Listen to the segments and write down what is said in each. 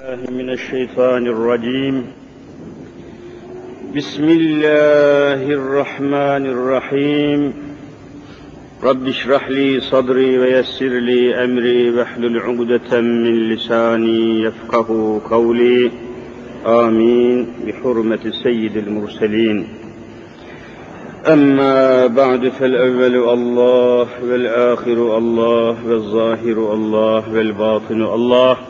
الله من الشيطان الرجيم. بسم الله الرحمن الرحيم. رب اشرح لي صدري ويسر لي أمري واحلل عقدة من لساني يفقه قولي. آمين. بحرمة سيد المرسلين. أما بعد فالأول الله والآخر الله والظاهر الله والباطن الله.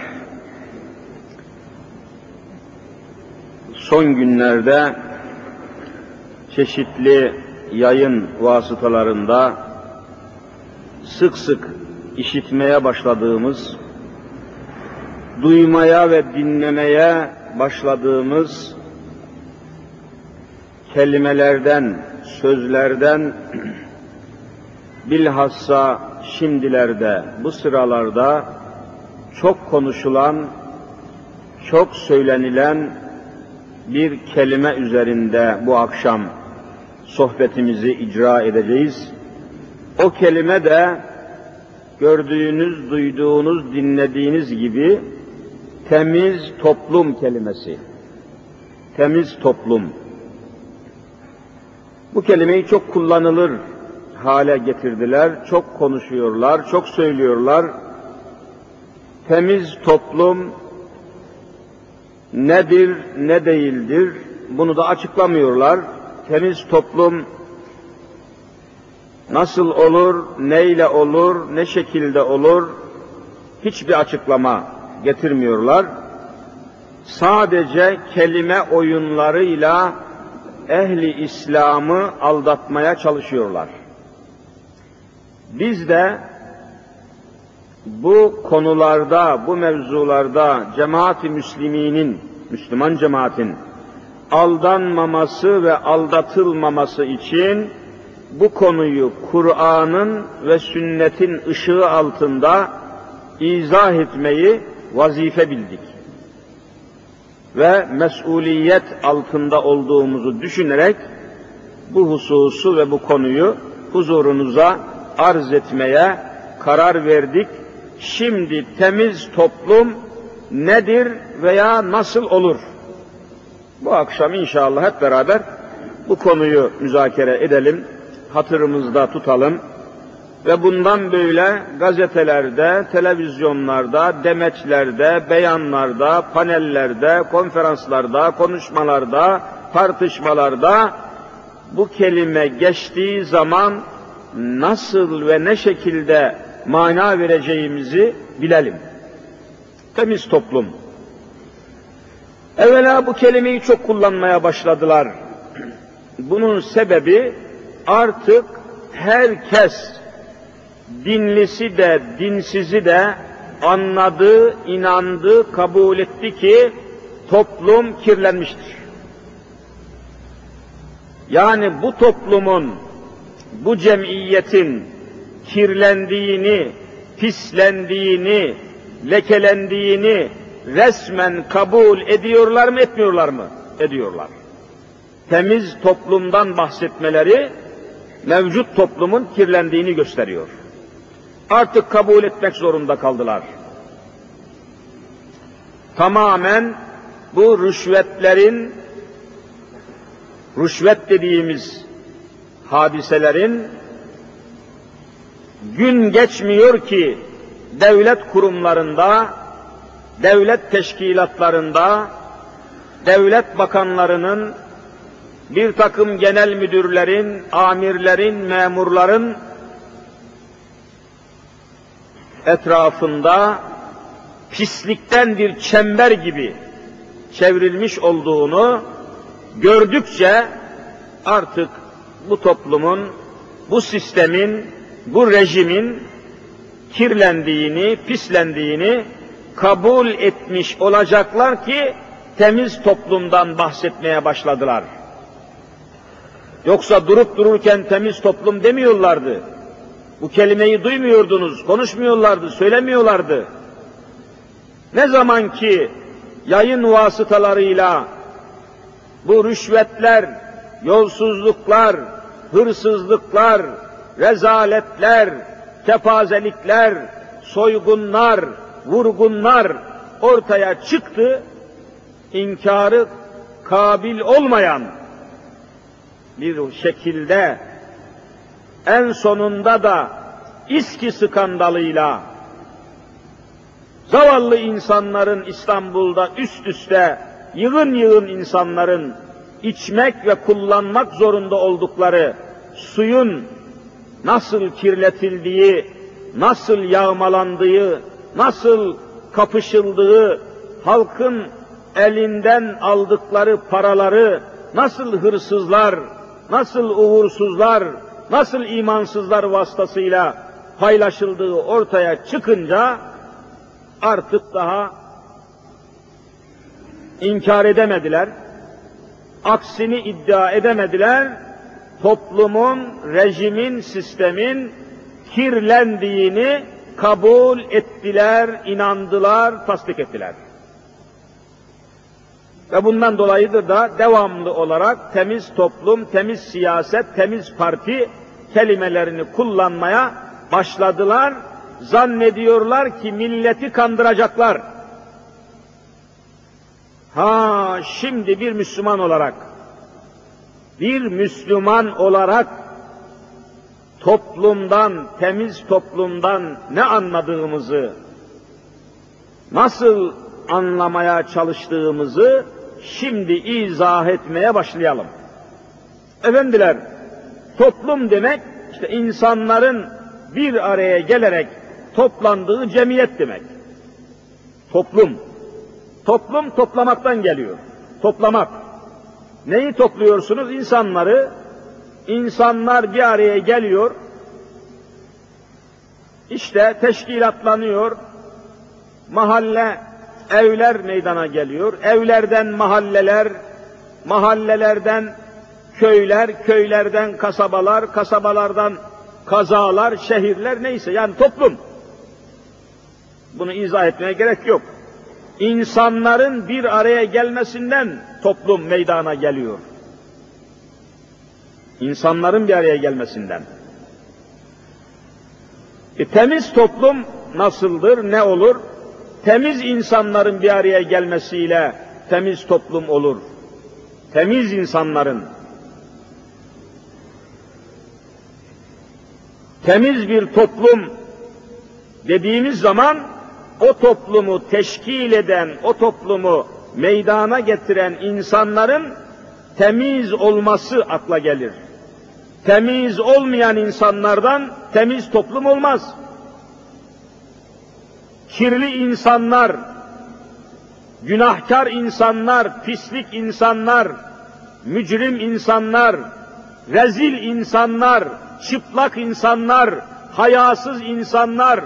son günlerde çeşitli yayın vasıtalarında sık sık işitmeye başladığımız, duymaya ve dinlemeye başladığımız kelimelerden, sözlerden bilhassa şimdilerde, bu sıralarda çok konuşulan, çok söylenilen bir kelime üzerinde bu akşam sohbetimizi icra edeceğiz. O kelime de gördüğünüz, duyduğunuz, dinlediğiniz gibi temiz toplum kelimesi. Temiz toplum. Bu kelimeyi çok kullanılır hale getirdiler. Çok konuşuyorlar, çok söylüyorlar. Temiz toplum nedir, ne değildir? Bunu da açıklamıyorlar. Temiz toplum nasıl olur, neyle olur, ne şekilde olur? Hiçbir açıklama getirmiyorlar. Sadece kelime oyunlarıyla ehli İslam'ı aldatmaya çalışıyorlar. Biz de bu konularda, bu mevzularda cemaat-i müsliminin, Müslüman cemaatin aldanmaması ve aldatılmaması için bu konuyu Kur'an'ın ve sünnetin ışığı altında izah etmeyi vazife bildik. Ve mesuliyet altında olduğumuzu düşünerek bu hususu ve bu konuyu huzurunuza arz etmeye karar verdik. Şimdi temiz toplum nedir veya nasıl olur? Bu akşam inşallah hep beraber bu konuyu müzakere edelim, hatırımızda tutalım ve bundan böyle gazetelerde, televizyonlarda, demeçlerde, beyanlarda, panellerde, konferanslarda, konuşmalarda, tartışmalarda bu kelime geçtiği zaman nasıl ve ne şekilde mana vereceğimizi bilelim. Temiz toplum. Evvela bu kelimeyi çok kullanmaya başladılar. Bunun sebebi artık herkes dinlisi de dinsizi de anladı, inandı, kabul etti ki toplum kirlenmiştir. Yani bu toplumun, bu cemiyetin kirlendiğini, pislendiğini, lekelendiğini resmen kabul ediyorlar mı, etmiyorlar mı? Ediyorlar. Temiz toplumdan bahsetmeleri mevcut toplumun kirlendiğini gösteriyor. Artık kabul etmek zorunda kaldılar. Tamamen bu rüşvetlerin, rüşvet dediğimiz hadiselerin gün geçmiyor ki devlet kurumlarında, devlet teşkilatlarında, devlet bakanlarının, bir takım genel müdürlerin, amirlerin, memurların etrafında pislikten bir çember gibi çevrilmiş olduğunu gördükçe artık bu toplumun, bu sistemin, bu rejimin kirlendiğini, pislendiğini kabul etmiş olacaklar ki temiz toplumdan bahsetmeye başladılar. Yoksa durup dururken temiz toplum demiyorlardı. Bu kelimeyi duymuyordunuz, konuşmuyorlardı, söylemiyorlardı. Ne zaman ki yayın vasıtalarıyla bu rüşvetler, yolsuzluklar, hırsızlıklar, rezaletler, kepazelikler, soygunlar, vurgunlar ortaya çıktı, inkarı kabil olmayan bir şekilde en sonunda da İSKİ skandalıyla zavallı insanların İstanbul'da üst üste yığın yığın insanların içmek ve kullanmak zorunda oldukları suyun nasıl kirletildiği, nasıl yağmalandığı, nasıl kapışıldığı, halkın elinden aldıkları paraları nasıl hırsızlar, nasıl uğursuzlar, nasıl imansızlar vasıtasıyla paylaşıldığı ortaya çıkınca artık daha inkar edemediler. Aksini iddia edemediler. Toplumun, rejimin, sistemin kirlendiğini kabul ettiler, inandılar, tasdik ettiler. Ve bundan dolayıdır da devamlı olarak temiz toplum, temiz siyaset, temiz parti kelimelerini kullanmaya başladılar. Zannediyorlar ki milleti kandıracaklar. Ha şimdi bir Müslüman olarak, bir Müslüman olarak toplumdan, temiz toplumdan ne anladığımızı, nasıl anlamaya çalıştığımızı şimdi izah etmeye başlayalım. Efendiler, toplum demek işte insanların bir araya gelerek toplandığı cemiyet demek. Toplum. Toplum toplamaktan geliyor. Toplamak. Neyi topluyorsunuz? İnsanları. İnsanlar bir araya geliyor. İşte teşkilatlanıyor. Mahalle evler meydana geliyor. Evlerden mahalleler, mahallelerden köyler, köylerden kasabalar, kasabalardan kazalar, şehirler neyse yani toplum. Bunu izah etmeye gerek yok. İnsanların bir araya gelmesinden toplum meydana geliyor. İnsanların bir araya gelmesinden. E, temiz toplum nasıldır, ne olur? temiz insanların bir araya gelmesiyle temiz toplum olur. Temiz insanların temiz bir toplum dediğimiz zaman o toplumu teşkil eden, o toplumu meydana getiren insanların temiz olması akla gelir. Temiz olmayan insanlardan temiz toplum olmaz kirli insanlar, günahkar insanlar, pislik insanlar, mücrim insanlar, rezil insanlar, çıplak insanlar, hayasız insanlar,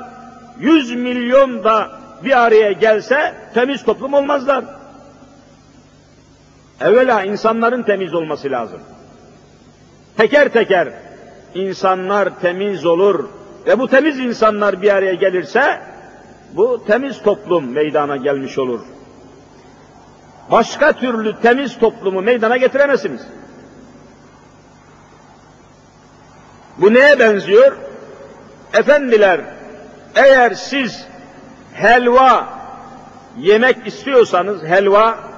yüz milyon da bir araya gelse temiz toplum olmazlar. Evvela insanların temiz olması lazım. Teker teker insanlar temiz olur ve bu temiz insanlar bir araya gelirse bu temiz toplum meydana gelmiş olur. Başka türlü temiz toplumu meydana getiremezsiniz. Bu neye benziyor? Efendiler, eğer siz helva yemek istiyorsanız helva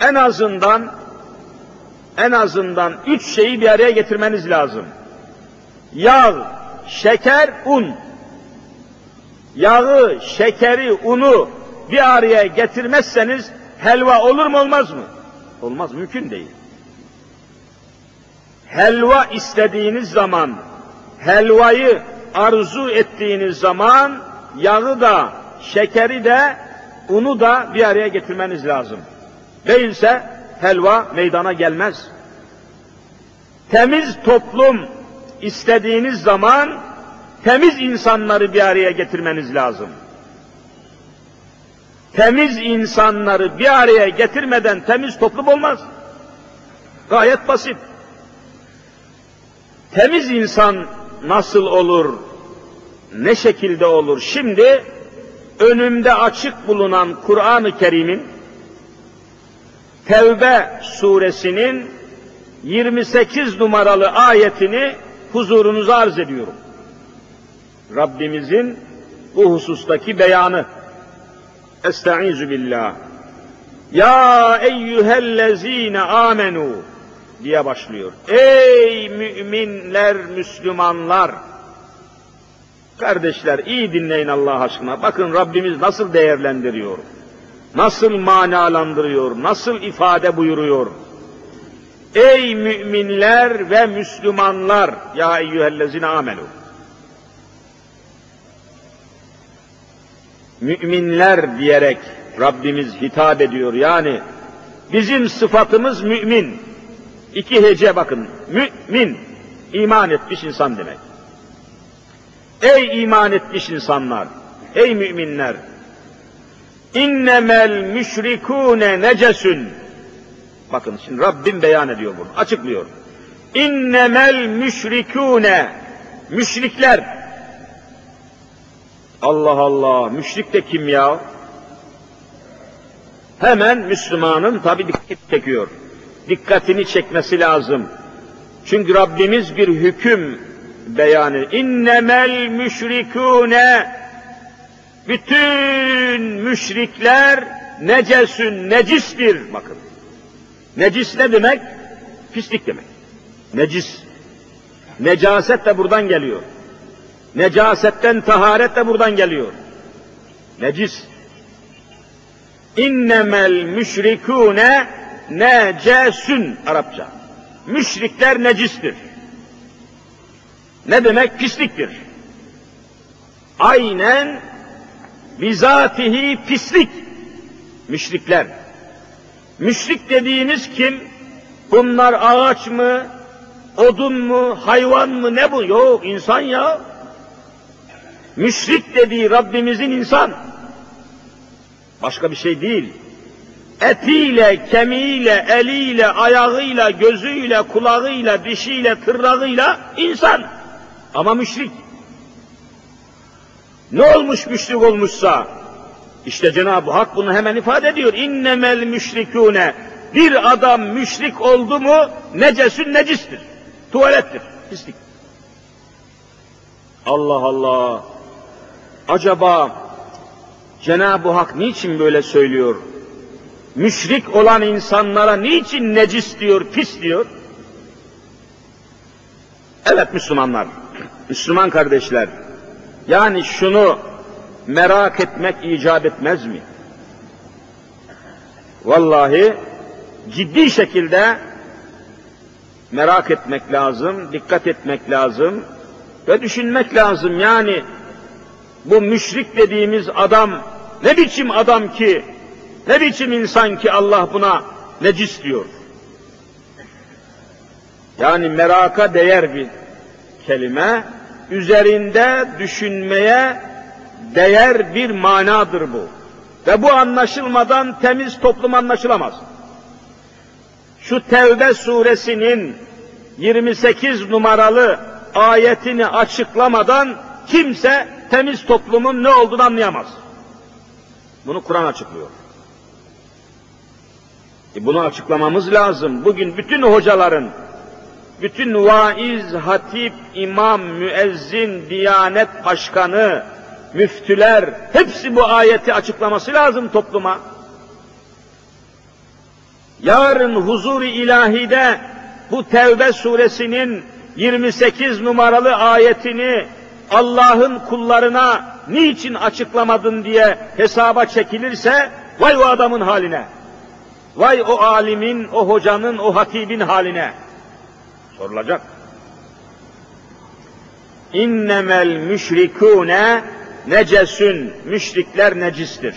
en azından en azından üç şeyi bir araya getirmeniz lazım. Yağ, şeker, un yağı, şekeri, unu bir araya getirmezseniz helva olur mu olmaz mı? Olmaz, mümkün değil. Helva istediğiniz zaman, helvayı arzu ettiğiniz zaman yağı da, şekeri de, unu da bir araya getirmeniz lazım. Değilse helva meydana gelmez. Temiz toplum istediğiniz zaman temiz insanları bir araya getirmeniz lazım. Temiz insanları bir araya getirmeden temiz toplum olmaz. Gayet basit. Temiz insan nasıl olur, ne şekilde olur? Şimdi önümde açık bulunan Kur'an-ı Kerim'in Tevbe suresinin 28 numaralı ayetini huzurunuza arz ediyorum. Rabbimizin bu husustaki beyanı. Estaizu billah. Ya eyyühellezine amenu diye başlıyor. Ey müminler, Müslümanlar! Kardeşler iyi dinleyin Allah aşkına. Bakın Rabbimiz nasıl değerlendiriyor. Nasıl manalandırıyor, nasıl ifade buyuruyor. Ey müminler ve Müslümanlar! Ya eyyühellezine amenu. Müminler diyerek Rabbimiz hitap ediyor. Yani bizim sıfatımız mümin. İki hece bakın. Mümin. iman etmiş insan demek. Ey iman etmiş insanlar! Ey müminler! İnnemel müşrikûne necesün. Bakın şimdi Rabbim beyan ediyor bunu, açıklıyor. İnnemel müşrikûne. Müşrikler. Allah Allah, müşrik de kim ya? Hemen Müslümanın tabi dikkat çekiyor. Dikkatini çekmesi lazım. Çünkü Rabbimiz bir hüküm beyanı. İnnemel müşrikûne bütün müşrikler necesün, necistir. Bakın. Necis ne demek? Pislik demek. Necis. Necaset de buradan geliyor. Necasetten taharet de buradan geliyor. Necis. İnnemel müşrikûne necesün Arapça. Müşrikler necistir. Ne demek? Pisliktir. Aynen bizatihi pislik. Müşrikler. Müşrik dediğiniz kim? Bunlar ağaç mı, odun mu, hayvan mı, ne bu? Yok, insan ya. Müşrik dediği Rabbimizin insan. Başka bir şey değil. Etiyle, kemiğiyle, eliyle, ayağıyla, gözüyle, kulağıyla, dişiyle, tırnağıyla insan. Ama müşrik. Ne olmuş müşrik olmuşsa? İşte Cenab-ı Hak bunu hemen ifade ediyor. İnnemel müşrikûne. Bir adam müşrik oldu mu necesün necistir. Tuvalettir. Pislik. Allah Allah. Acaba Cenab-ı Hak niçin böyle söylüyor? Müşrik olan insanlara niçin necis diyor, pis diyor? Evet Müslümanlar, Müslüman kardeşler, yani şunu merak etmek icap etmez mi? Vallahi ciddi şekilde merak etmek lazım, dikkat etmek lazım ve düşünmek lazım. Yani bu müşrik dediğimiz adam ne biçim adam ki, ne biçim insan ki Allah buna necis diyor. Yani meraka değer bir kelime, üzerinde düşünmeye değer bir manadır bu. Ve bu anlaşılmadan temiz toplum anlaşılamaz. Şu Tevbe suresinin 28 numaralı ayetini açıklamadan kimse temiz toplumun ne olduğunu anlayamaz. Bunu Kur'an açıklıyor. E bunu açıklamamız lazım. Bugün bütün hocaların, bütün vaiz, hatip, imam, müezzin, diyanet başkanı, müftüler, hepsi bu ayeti açıklaması lazım topluma. Yarın huzur-i ilahide bu Tevbe suresinin 28 numaralı ayetini Allah'ın kullarına niçin açıklamadın diye hesaba çekilirse vay o adamın haline. Vay o alimin, o hocanın, o hatibin haline. Sorulacak. İnnemel müşrikûne necesün, müşrikler necistir.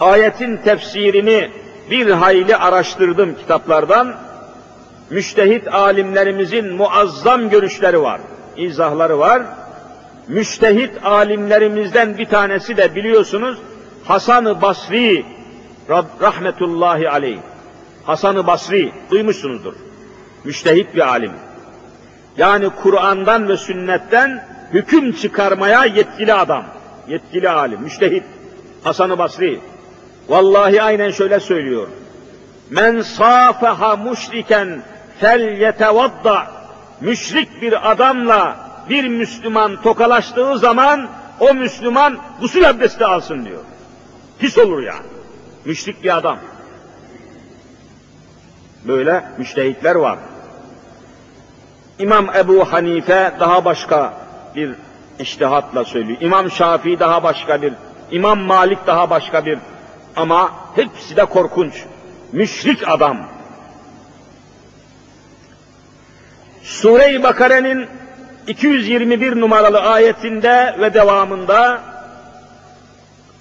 Ayetin tefsirini bir hayli araştırdım kitaplardan. Müştehit alimlerimizin muazzam görüşleri var, izahları var. Müştehit alimlerimizden bir tanesi de biliyorsunuz Hasan-ı Basri rahmetullahi aleyh. Hasan-ı Basri duymuşsunuzdur. Müştehit bir alim. Yani Kur'an'dan ve sünnetten hüküm çıkarmaya yetkili adam. Yetkili alim, müştehit. Hasan-ı Basri. Vallahi aynen şöyle söylüyor. Men safaha müşriken fel yetevadda. Müşrik bir adamla bir Müslüman tokalaştığı zaman o Müslüman gusül abdesti alsın diyor. Pis olur yani. Müşrik bir adam. Böyle müştehitler var. İmam Ebu Hanife daha başka bir iştihatla söylüyor. İmam Şafii daha başka bir, İmam Malik daha başka bir. Ama hepsi de korkunç. Müşrik adam. Sure-i Bakare'nin 221 numaralı ayetinde ve devamında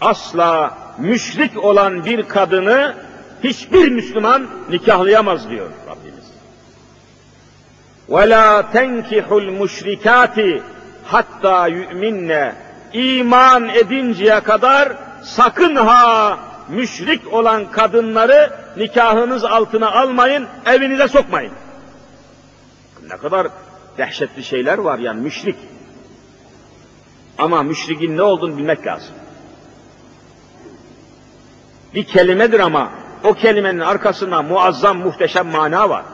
asla müşrik olan bir kadını hiçbir Müslüman nikahlayamaz diyor Rabbimiz. وَلَا تَنْكِحُ الْمُشْرِكَاتِ hatta yu'minne iman edinceye kadar sakın ha müşrik olan kadınları nikahınız altına almayın, evinize sokmayın. Ne kadar dehşetli şeyler var yani müşrik. Ama müşrikin ne olduğunu bilmek lazım. Bir kelimedir ama o kelimenin arkasında muazzam muhteşem mana var.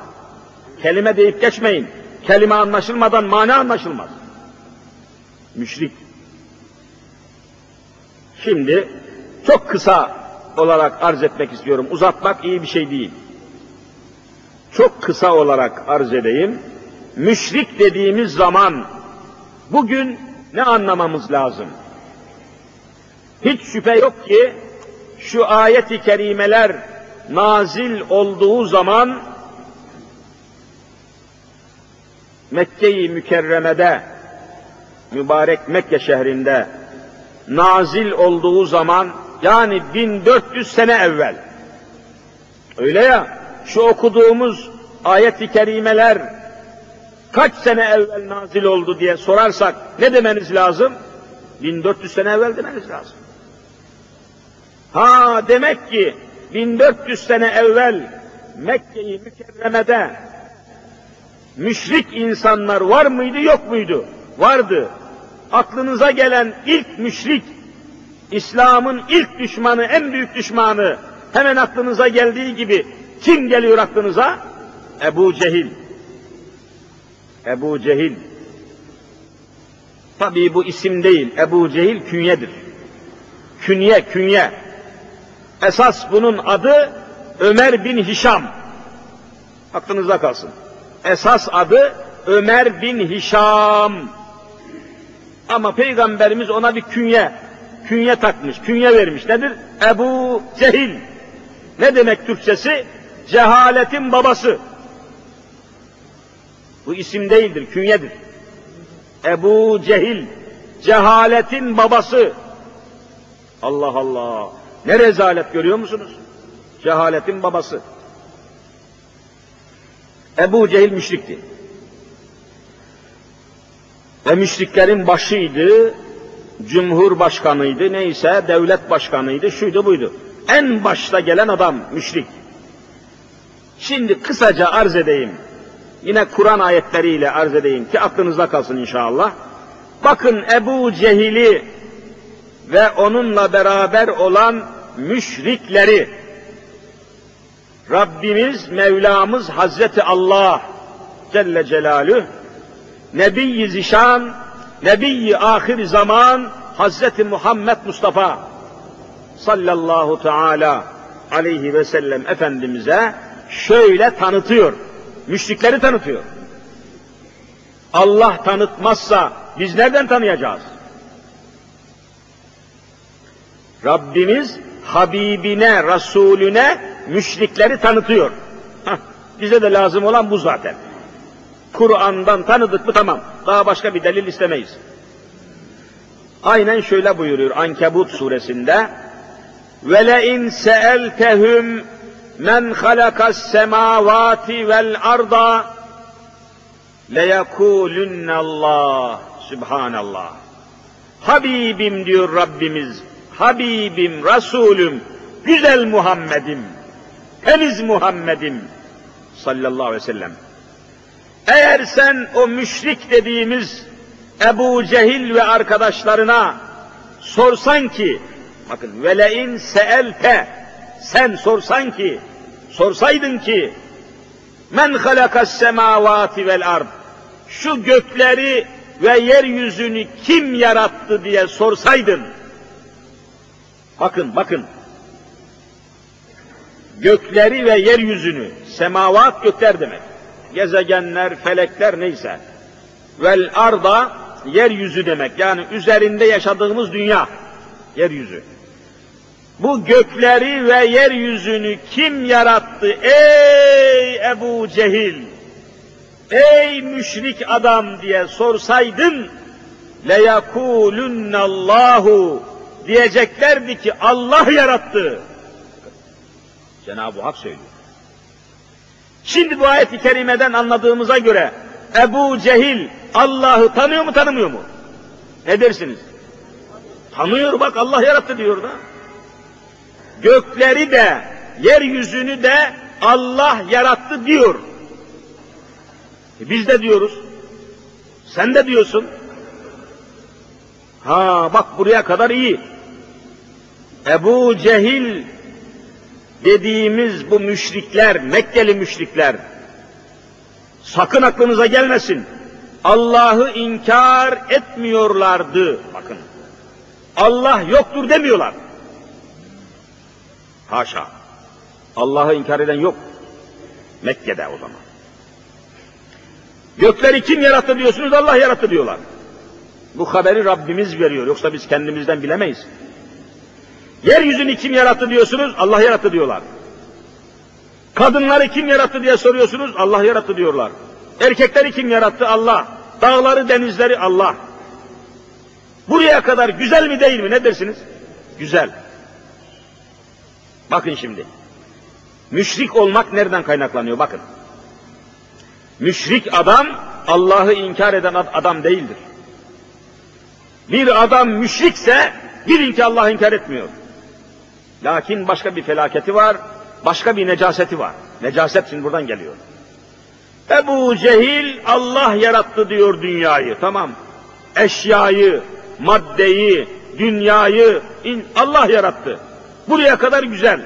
Kelime deyip geçmeyin. Kelime anlaşılmadan mana anlaşılmaz. Müşrik. Şimdi çok kısa olarak arz etmek istiyorum. Uzatmak iyi bir şey değil. Çok kısa olarak arz edeyim. Müşrik dediğimiz zaman bugün ne anlamamız lazım? Hiç şüphe yok ki şu ayet-i kerimeler nazil olduğu zaman Mekke-i Mükerreme'de mübarek Mekke şehrinde nazil olduğu zaman yani 1400 sene evvel öyle ya şu okuduğumuz ayet-i kerimeler kaç sene evvel nazil oldu diye sorarsak ne demeniz lazım? 1400 sene evvel demeniz lazım. Ha demek ki 1400 sene evvel Mekke'yi mükerremede müşrik insanlar var mıydı yok muydu? Vardı. Aklınıza gelen ilk müşrik, İslam'ın ilk düşmanı, en büyük düşmanı, hemen aklınıza geldiği gibi kim geliyor aklınıza? Ebu Cehil. Ebu Cehil. Tabii bu isim değil, Ebu Cehil künyedir. Künye, künye. Esas bunun adı Ömer bin Hişam. Aklınızda kalsın. Esas adı Ömer bin Hişam. Ama Peygamberimiz ona bir künye, künye takmış, künye vermiş. Nedir? Ebu Cehil. Ne demek Türkçesi? Cehaletin babası. Bu isim değildir, künyedir. Ebu Cehil, cehaletin babası. Allah Allah. Ne rezalet görüyor musunuz? Cehaletin babası. Ebu Cehil müşrikti. Ve müşriklerin başıydı, cumhurbaşkanıydı, neyse devlet başkanıydı, şuydu buydu. En başta gelen adam müşrik. Şimdi kısaca arz edeyim. Yine Kur'an ayetleriyle arz edeyim ki aklınızda kalsın inşallah. Bakın Ebu Cehil'i ve onunla beraber olan müşrikleri Rabbimiz, Mevlamız Hazreti Allah Celle Celaluhu Nebi-i Zişan, Nebi-i Ahir Zaman Hazreti Muhammed Mustafa sallallahu teala aleyhi ve sellem Efendimiz'e şöyle tanıtıyor. Müşrikleri tanıtıyor. Allah tanıtmazsa biz nereden tanıyacağız? Rabbimiz Habibine, Resulüne müşrikleri tanıtıyor. Hah, bize de lazım olan bu zaten. Kur'an'dan tanıdık mı tamam. Daha başka bir delil istemeyiz. Aynen şöyle buyuruyor Ankebut suresinde. Ve le in seeltehum men halakas semavati vel arda le yekulunne Allah. Subhanallah. Habibim diyor Rabbimiz Habibim, Resulüm, güzel Muhammed'im, temiz Muhammed'im sallallahu aleyhi ve sellem. Eğer sen o müşrik dediğimiz Ebu Cehil ve arkadaşlarına sorsan ki, bakın velein seelte, sen sorsan ki, sorsaydın ki, men halakas semavati vel ard, şu gökleri ve yeryüzünü kim yarattı diye sorsaydın, bakın bakın, gökleri ve yeryüzünü, semavat gökler demek, gezegenler, felekler neyse, vel arda yeryüzü demek, yani üzerinde yaşadığımız dünya, yeryüzü. Bu gökleri ve yeryüzünü kim yarattı? Ey Ebu Cehil? Ey müşrik adam diye sorsaydın, leyekulünnallahu diyeceklerdi ki Allah yarattı. Cenab-ı Hak söylüyor. Şimdi bu ayet-i kerimeden anladığımıza göre Ebu Cehil Allah'ı tanıyor mu tanımıyor mu? Ne dersiniz? Tanıyor bak Allah yarattı diyor da. Gökleri de yeryüzünü de Allah yarattı diyor. E biz de diyoruz. Sen de diyorsun. Ha bak buraya kadar iyi. Ebu Cehil dediğimiz bu müşrikler, Mekkeli müşrikler, sakın aklınıza gelmesin. Allah'ı inkar etmiyorlardı. Bakın. Allah yoktur demiyorlar. Haşa. Allah'ı inkar eden yok. Mekke'de o zaman. Gökleri kim yarattı diyorsunuz? Allah yarattı diyorlar. Bu haberi Rabbimiz veriyor. Yoksa biz kendimizden bilemeyiz. Yeryüzünü kim yarattı diyorsunuz? Allah yarattı diyorlar. Kadınları kim yarattı diye soruyorsunuz? Allah yarattı diyorlar. Erkekleri kim yarattı? Allah. Dağları, denizleri Allah. Buraya kadar güzel mi değil mi? Ne dersiniz? Güzel. Bakın şimdi. Müşrik olmak nereden kaynaklanıyor? Bakın. Müşrik adam Allah'ı inkar eden adam değildir. Bir adam müşrikse bilin ki Allah'ı inkar etmiyor. Lakin başka bir felaketi var, başka bir necaseti var. Necaset şimdi buradan geliyor. Ebu Cehil Allah yarattı diyor dünyayı. Tamam. Eşyayı, maddeyi, dünyayı Allah yarattı. Buraya kadar güzel.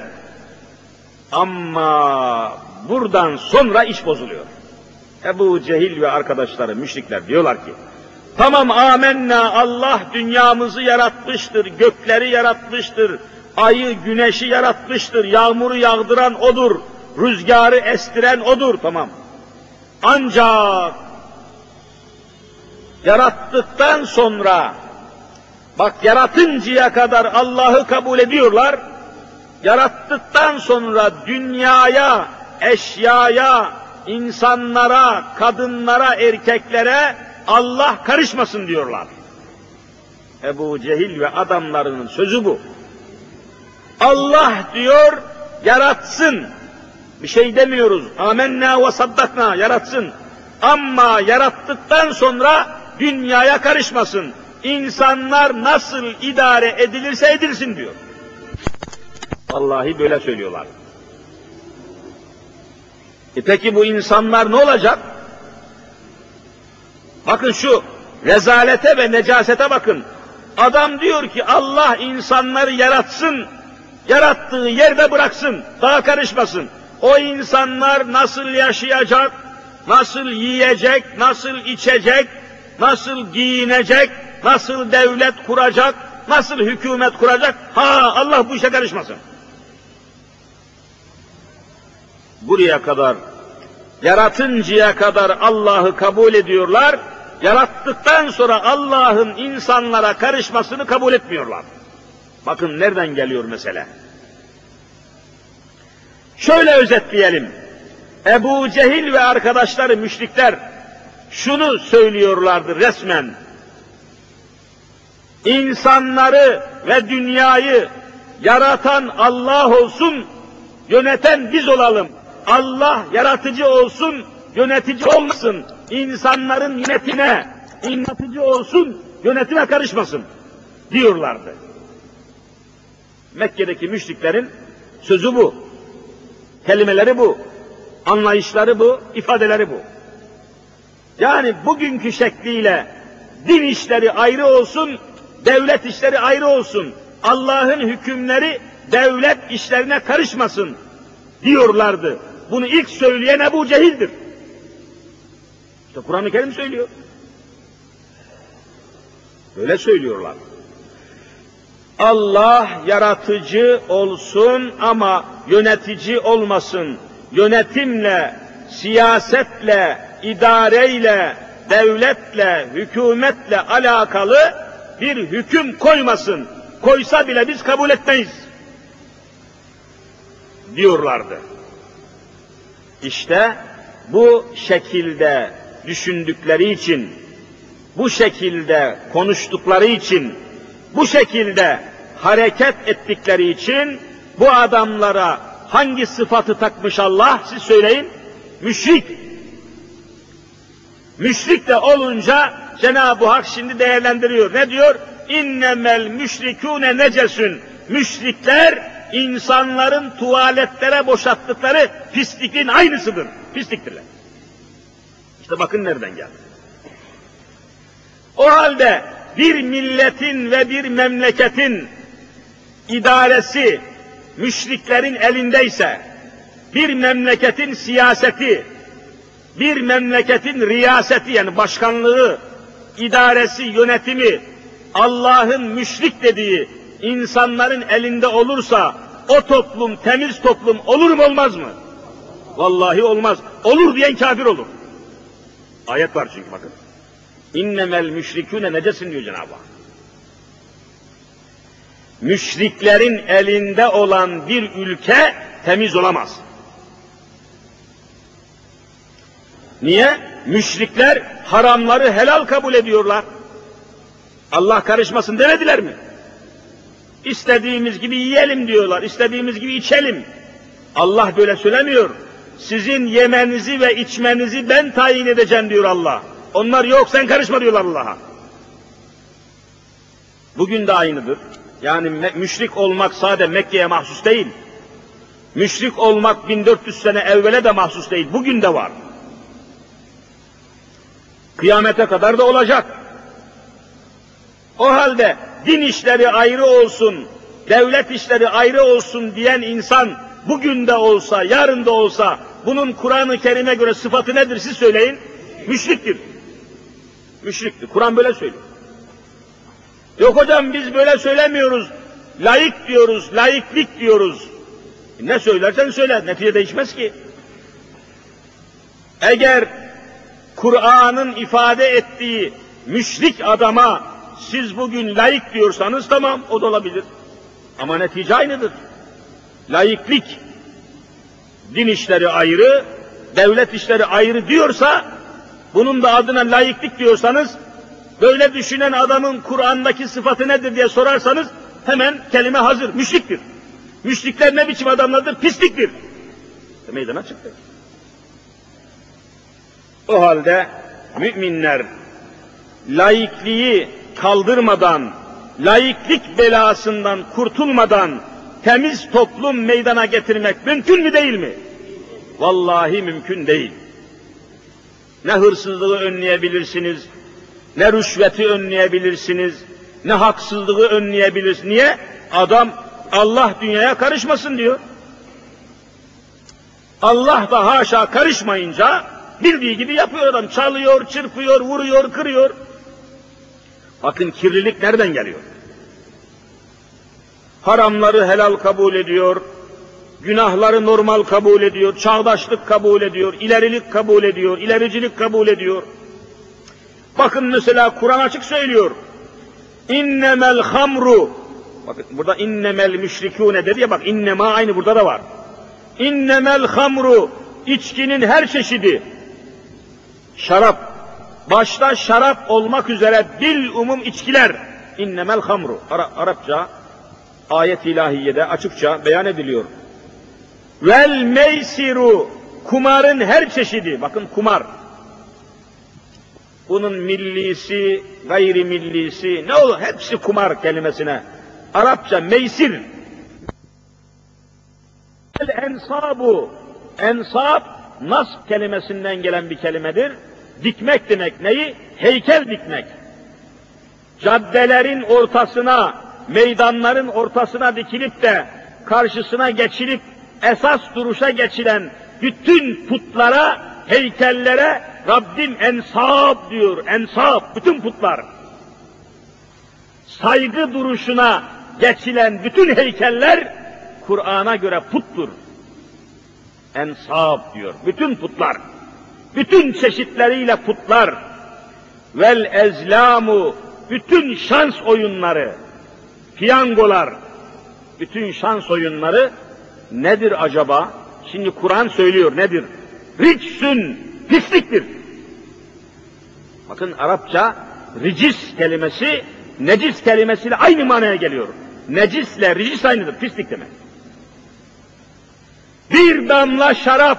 Ama buradan sonra iş bozuluyor. Ebu Cehil ve arkadaşları, müşrikler diyorlar ki, tamam amenna Allah dünyamızı yaratmıştır, gökleri yaratmıştır, ayı, güneşi yaratmıştır, yağmuru yağdıran odur, rüzgarı estiren odur, tamam. Ancak yarattıktan sonra, bak yaratıncaya kadar Allah'ı kabul ediyorlar, yarattıktan sonra dünyaya, eşyaya, insanlara, kadınlara, erkeklere Allah karışmasın diyorlar. Ebu Cehil ve adamlarının sözü bu. Allah diyor, yaratsın. Bir şey demiyoruz. Amenna ve saddakna, yaratsın. Ama yarattıktan sonra dünyaya karışmasın. İnsanlar nasıl idare edilirse edilsin diyor. Vallahi böyle söylüyorlar. E peki bu insanlar ne olacak? Bakın şu rezalete ve necasete bakın. Adam diyor ki Allah insanları yaratsın, yarattığı yerde bıraksın, daha karışmasın. O insanlar nasıl yaşayacak, nasıl yiyecek, nasıl içecek, nasıl giyinecek, nasıl devlet kuracak, nasıl hükümet kuracak, ha Allah bu işe karışmasın. buraya kadar, yaratıncaya kadar Allah'ı kabul ediyorlar, yarattıktan sonra Allah'ın insanlara karışmasını kabul etmiyorlar. Bakın nereden geliyor mesele. Şöyle özetleyelim. Ebu Cehil ve arkadaşları müşrikler şunu söylüyorlardı resmen. İnsanları ve dünyayı yaratan Allah olsun, yöneten biz olalım. Allah yaratıcı olsun, yönetici olmasın. İnsanların yönetine, yönetici olsun, yönetime karışmasın diyorlardı. Mekke'deki müşriklerin sözü bu. Kelimeleri bu. Anlayışları bu, ifadeleri bu. Yani bugünkü şekliyle din işleri ayrı olsun, devlet işleri ayrı olsun. Allah'ın hükümleri devlet işlerine karışmasın diyorlardı. Bunu ilk söyleyen Ebu Cehil'dir. İşte Kur'an-ı Kerim söylüyor. Böyle söylüyorlar. Allah yaratıcı olsun ama yönetici olmasın. Yönetimle, siyasetle, idareyle, devletle, hükümetle alakalı bir hüküm koymasın. Koysa bile biz kabul etmeyiz. Diyorlardı. İşte bu şekilde düşündükleri için, bu şekilde konuştukları için, bu şekilde hareket ettikleri için bu adamlara hangi sıfatı takmış Allah siz söyleyin? Müşrik. Müşrik de olunca Cenab-ı Hak şimdi değerlendiriyor. Ne diyor? İnnemel müşrikûne necesün. Müşrikler insanların tuvaletlere boşalttıkları pislikin aynısıdır. Pisliktirler. İşte bakın nereden geldi. O halde bir milletin ve bir memleketin idaresi müşriklerin elindeyse, bir memleketin siyaseti, bir memleketin riyaseti yani başkanlığı, idaresi, yönetimi Allah'ın müşrik dediği insanların elinde olursa o toplum temiz toplum olur mu olmaz mı? Vallahi olmaz. Olur diyen kafir olur. Ayet var çünkü bakın. İnnemel müşrikûne necesin diyor Cenab-ı Hak. Müşriklerin elinde olan bir ülke temiz olamaz. Niye? Müşrikler haramları helal kabul ediyorlar. Allah karışmasın demediler mi? İstediğimiz gibi yiyelim diyorlar, istediğimiz gibi içelim. Allah böyle söylemiyor. Sizin yemenizi ve içmenizi ben tayin edeceğim diyor Allah. Onlar yok sen karışma diyorlar Allah'a. Bugün de aynıdır. Yani müşrik olmak sade Mekke'ye mahsus değil. Müşrik olmak 1400 sene evvele de mahsus değil. Bugün de var. Kıyamete kadar da olacak. O halde din işleri ayrı olsun, devlet işleri ayrı olsun diyen insan bugün de olsa, yarın da olsa bunun Kur'an-ı Kerim'e göre sıfatı nedir siz söyleyin? Müşriktir. Müşriktir. Kur'an böyle söylüyor. Yok hocam biz böyle söylemiyoruz. Layık diyoruz, layıklık diyoruz. Ne söylersen söyle, netice değişmez ki. Eğer Kur'an'ın ifade ettiği müşrik adama siz bugün layık diyorsanız tamam o da olabilir. Ama netice aynıdır. Layıklık din işleri ayrı, devlet işleri ayrı diyorsa bunun da adına layıklık diyorsanız böyle düşünen adamın Kur'an'daki sıfatı nedir diye sorarsanız hemen kelime hazır. Müşriktir. Müşrikler ne biçim adamlardır? Pisliktir. Meydana çıktı. O halde müminler laikliği kaldırmadan, laiklik belasından kurtulmadan temiz toplum meydana getirmek mümkün mü değil mi? Vallahi mümkün değil. Ne hırsızlığı önleyebilirsiniz, ne rüşveti önleyebilirsiniz, ne haksızlığı önleyebilirsiniz. Niye? Adam Allah dünyaya karışmasın diyor. Allah da haşa karışmayınca bildiği gibi yapıyor adam. Çalıyor, çırpıyor, vuruyor, kırıyor. Bakın kirlilik nereden geliyor? Haramları helal kabul ediyor, günahları normal kabul ediyor, çağdaşlık kabul ediyor, ilerilik kabul ediyor, ilericilik kabul ediyor. Bakın mesela Kur'an açık söylüyor. İnnemel hamru. Bakın burada innemel müşrikûne dedi ya bak innema aynı burada da var. İnnemel hamru. içkinin her çeşidi. Şarap. Başta şarap olmak üzere bil umum içkiler. İnnemel hamru. Ara, Arapça ayet ilahiyede açıkça beyan ediliyor. Vel meysiru. Kumarın her çeşidi. Bakın kumar bunun millisi, gayri millisi, ne olur hepsi kumar kelimesine. Arapça meysir. El ensabu, ensab, nasb kelimesinden gelen bir kelimedir. Dikmek demek neyi? Heykel dikmek. Caddelerin ortasına, meydanların ortasına dikilip de karşısına geçilip esas duruşa geçilen bütün putlara, heykellere Rabbim ensab diyor, ensab, bütün putlar. Saygı duruşuna geçilen bütün heykeller Kur'an'a göre puttur. Ensab diyor, bütün putlar. Bütün çeşitleriyle putlar. Vel ezlamu, bütün şans oyunları, piyangolar, bütün şans oyunları nedir acaba? Şimdi Kur'an söylüyor nedir? Ricsün, pisliktir. Bakın Arapça ricis kelimesi necis kelimesiyle aynı manaya geliyor. Necisle ricis aynıdır, pislik demek. Bir damla şarap,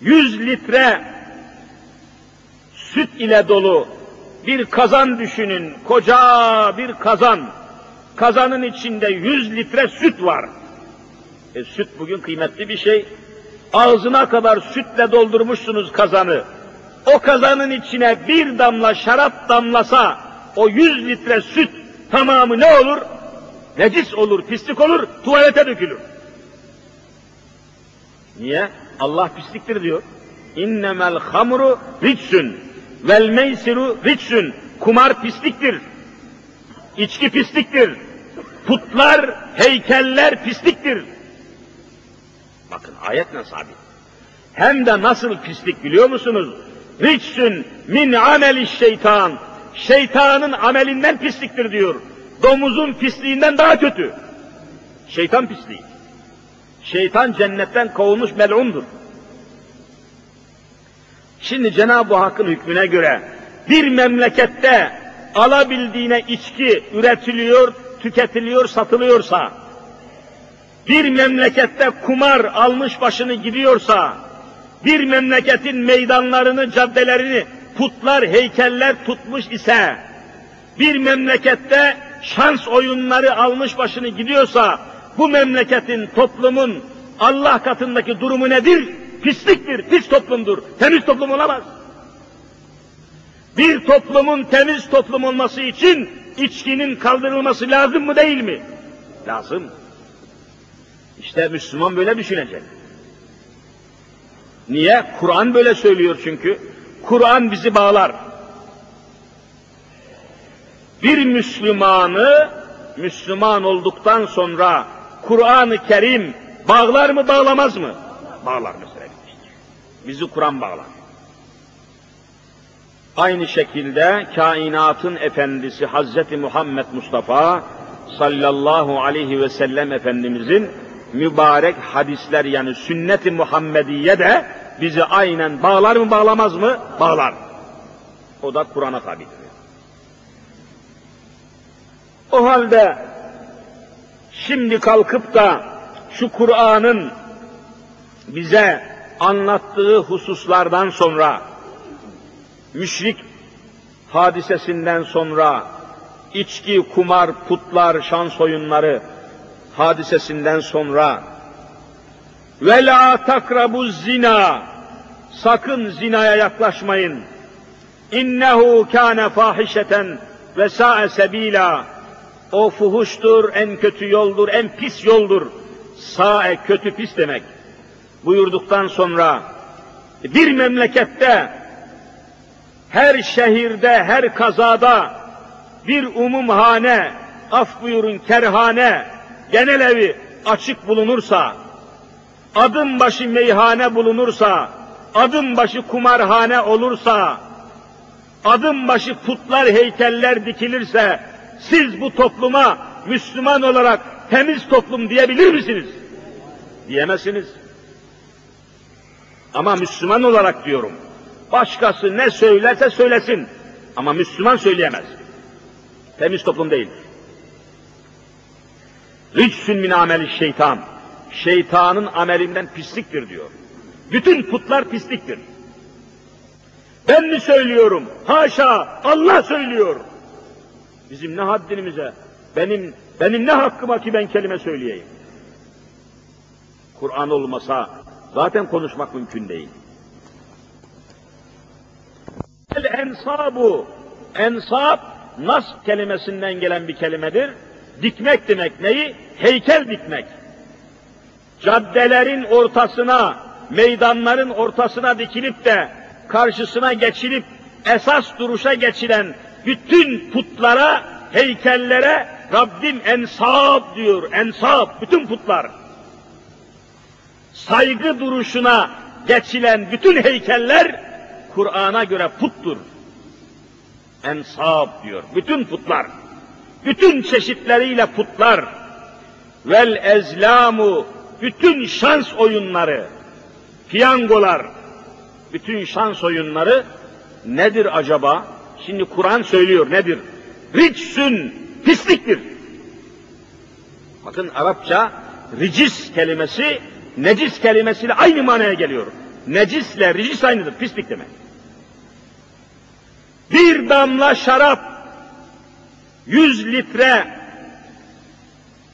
yüz litre süt ile dolu bir kazan düşünün, koca bir kazan. Kazanın içinde yüz litre süt var. E, süt bugün kıymetli bir şey. Ağzına kadar sütle doldurmuşsunuz kazanı. O kazanın içine bir damla şarap damlasa, o yüz litre süt tamamı ne olur? Necis olur, pislik olur, tuvalete dökülür. Niye? Allah pisliktir diyor. İnnemel hamru ritsün vel meysiru ritsün. Kumar pisliktir. İçki pisliktir. Putlar, heykeller pisliktir. Bakın ayetle sabit. Hem de nasıl pislik biliyor musunuz? Ritsün min ameli şeytan. Şeytanın amelinden pisliktir diyor. Domuzun pisliğinden daha kötü. Şeytan pisliği. Şeytan cennetten kovulmuş melundur. Şimdi Cenab-ı Hakk'ın hükmüne göre bir memlekette alabildiğine içki üretiliyor, tüketiliyor, satılıyorsa, bir memlekette kumar almış başını gidiyorsa, bir memleketin meydanlarını, caddelerini putlar, heykeller tutmuş ise, bir memlekette şans oyunları almış başını gidiyorsa, bu memleketin, toplumun Allah katındaki durumu nedir? Pisliktir, pis toplumdur. Temiz toplum olamaz. Bir toplumun temiz toplum olması için içkinin kaldırılması lazım mı değil mi? Lazım. İşte Müslüman böyle düşünecek. Niye? Kur'an böyle söylüyor çünkü. Kur'an bizi bağlar. Bir Müslümanı Müslüman olduktan sonra Kur'an-ı Kerim bağlar mı bağlamaz mı? Bağlar mesela. Bizi Kur'an bağlar. Aynı şekilde kainatın efendisi Hazreti Muhammed Mustafa sallallahu aleyhi ve sellem Efendimizin mübarek hadisler yani sünnet-i Muhammediye de bizi aynen bağlar mı bağlamaz mı? Bağlar. O da Kur'an'a tabidir. O halde şimdi kalkıp da şu Kur'an'ın bize anlattığı hususlardan sonra müşrik hadisesinden sonra içki, kumar, putlar, şans oyunları hadisesinden sonra ve la takrabu zina sakın zinaya yaklaşmayın. İnnehu kâne fahişeten ve sa'e sebila o fuhuştur, en kötü yoldur, en pis yoldur. Sa'e kötü pis demek. Buyurduktan sonra bir memlekette her şehirde, her kazada bir umumhane, af buyurun kerhane, genel evi açık bulunursa, adım başı meyhane bulunursa, adım başı kumarhane olursa, adım başı putlar, heykeller dikilirse, siz bu topluma Müslüman olarak temiz toplum diyebilir misiniz? Diyemezsiniz. Ama Müslüman olarak diyorum. Başkası ne söylerse söylesin. Ama Müslüman söyleyemez. Temiz toplum değil. Rücsün min ameli şeytan. Şeytanın amelinden pisliktir diyor. Bütün putlar pisliktir. Ben mi söylüyorum? Haşa! Allah söylüyor. Bizim ne haddimize, benim benim ne hakkıma ki ben kelime söyleyeyim? Kur'an olmasa zaten konuşmak mümkün değil. Vel ensabu. Ensab, nas kelimesinden gelen bir kelimedir. Dikmek demek neyi? Heykel dikmek. Caddelerin ortasına, meydanların ortasına dikilip de karşısına geçilip esas duruşa geçilen bütün putlara, heykellere Rabbim ensab diyor, ensab, bütün putlar. Saygı duruşuna geçilen bütün heykeller Kur'an'a göre puttur. Ensab diyor, bütün putlar. Bütün çeşitleriyle putlar. Vel ezlamu, bütün şans oyunları, piyangolar, bütün şans oyunları nedir acaba? Şimdi Kur'an söylüyor nedir? Ricsün, pisliktir. Bakın Arapça ricis kelimesi necis kelimesiyle aynı manaya geliyor. Necisle ricis aynıdır, pislik demek. Bir damla şarap, yüz litre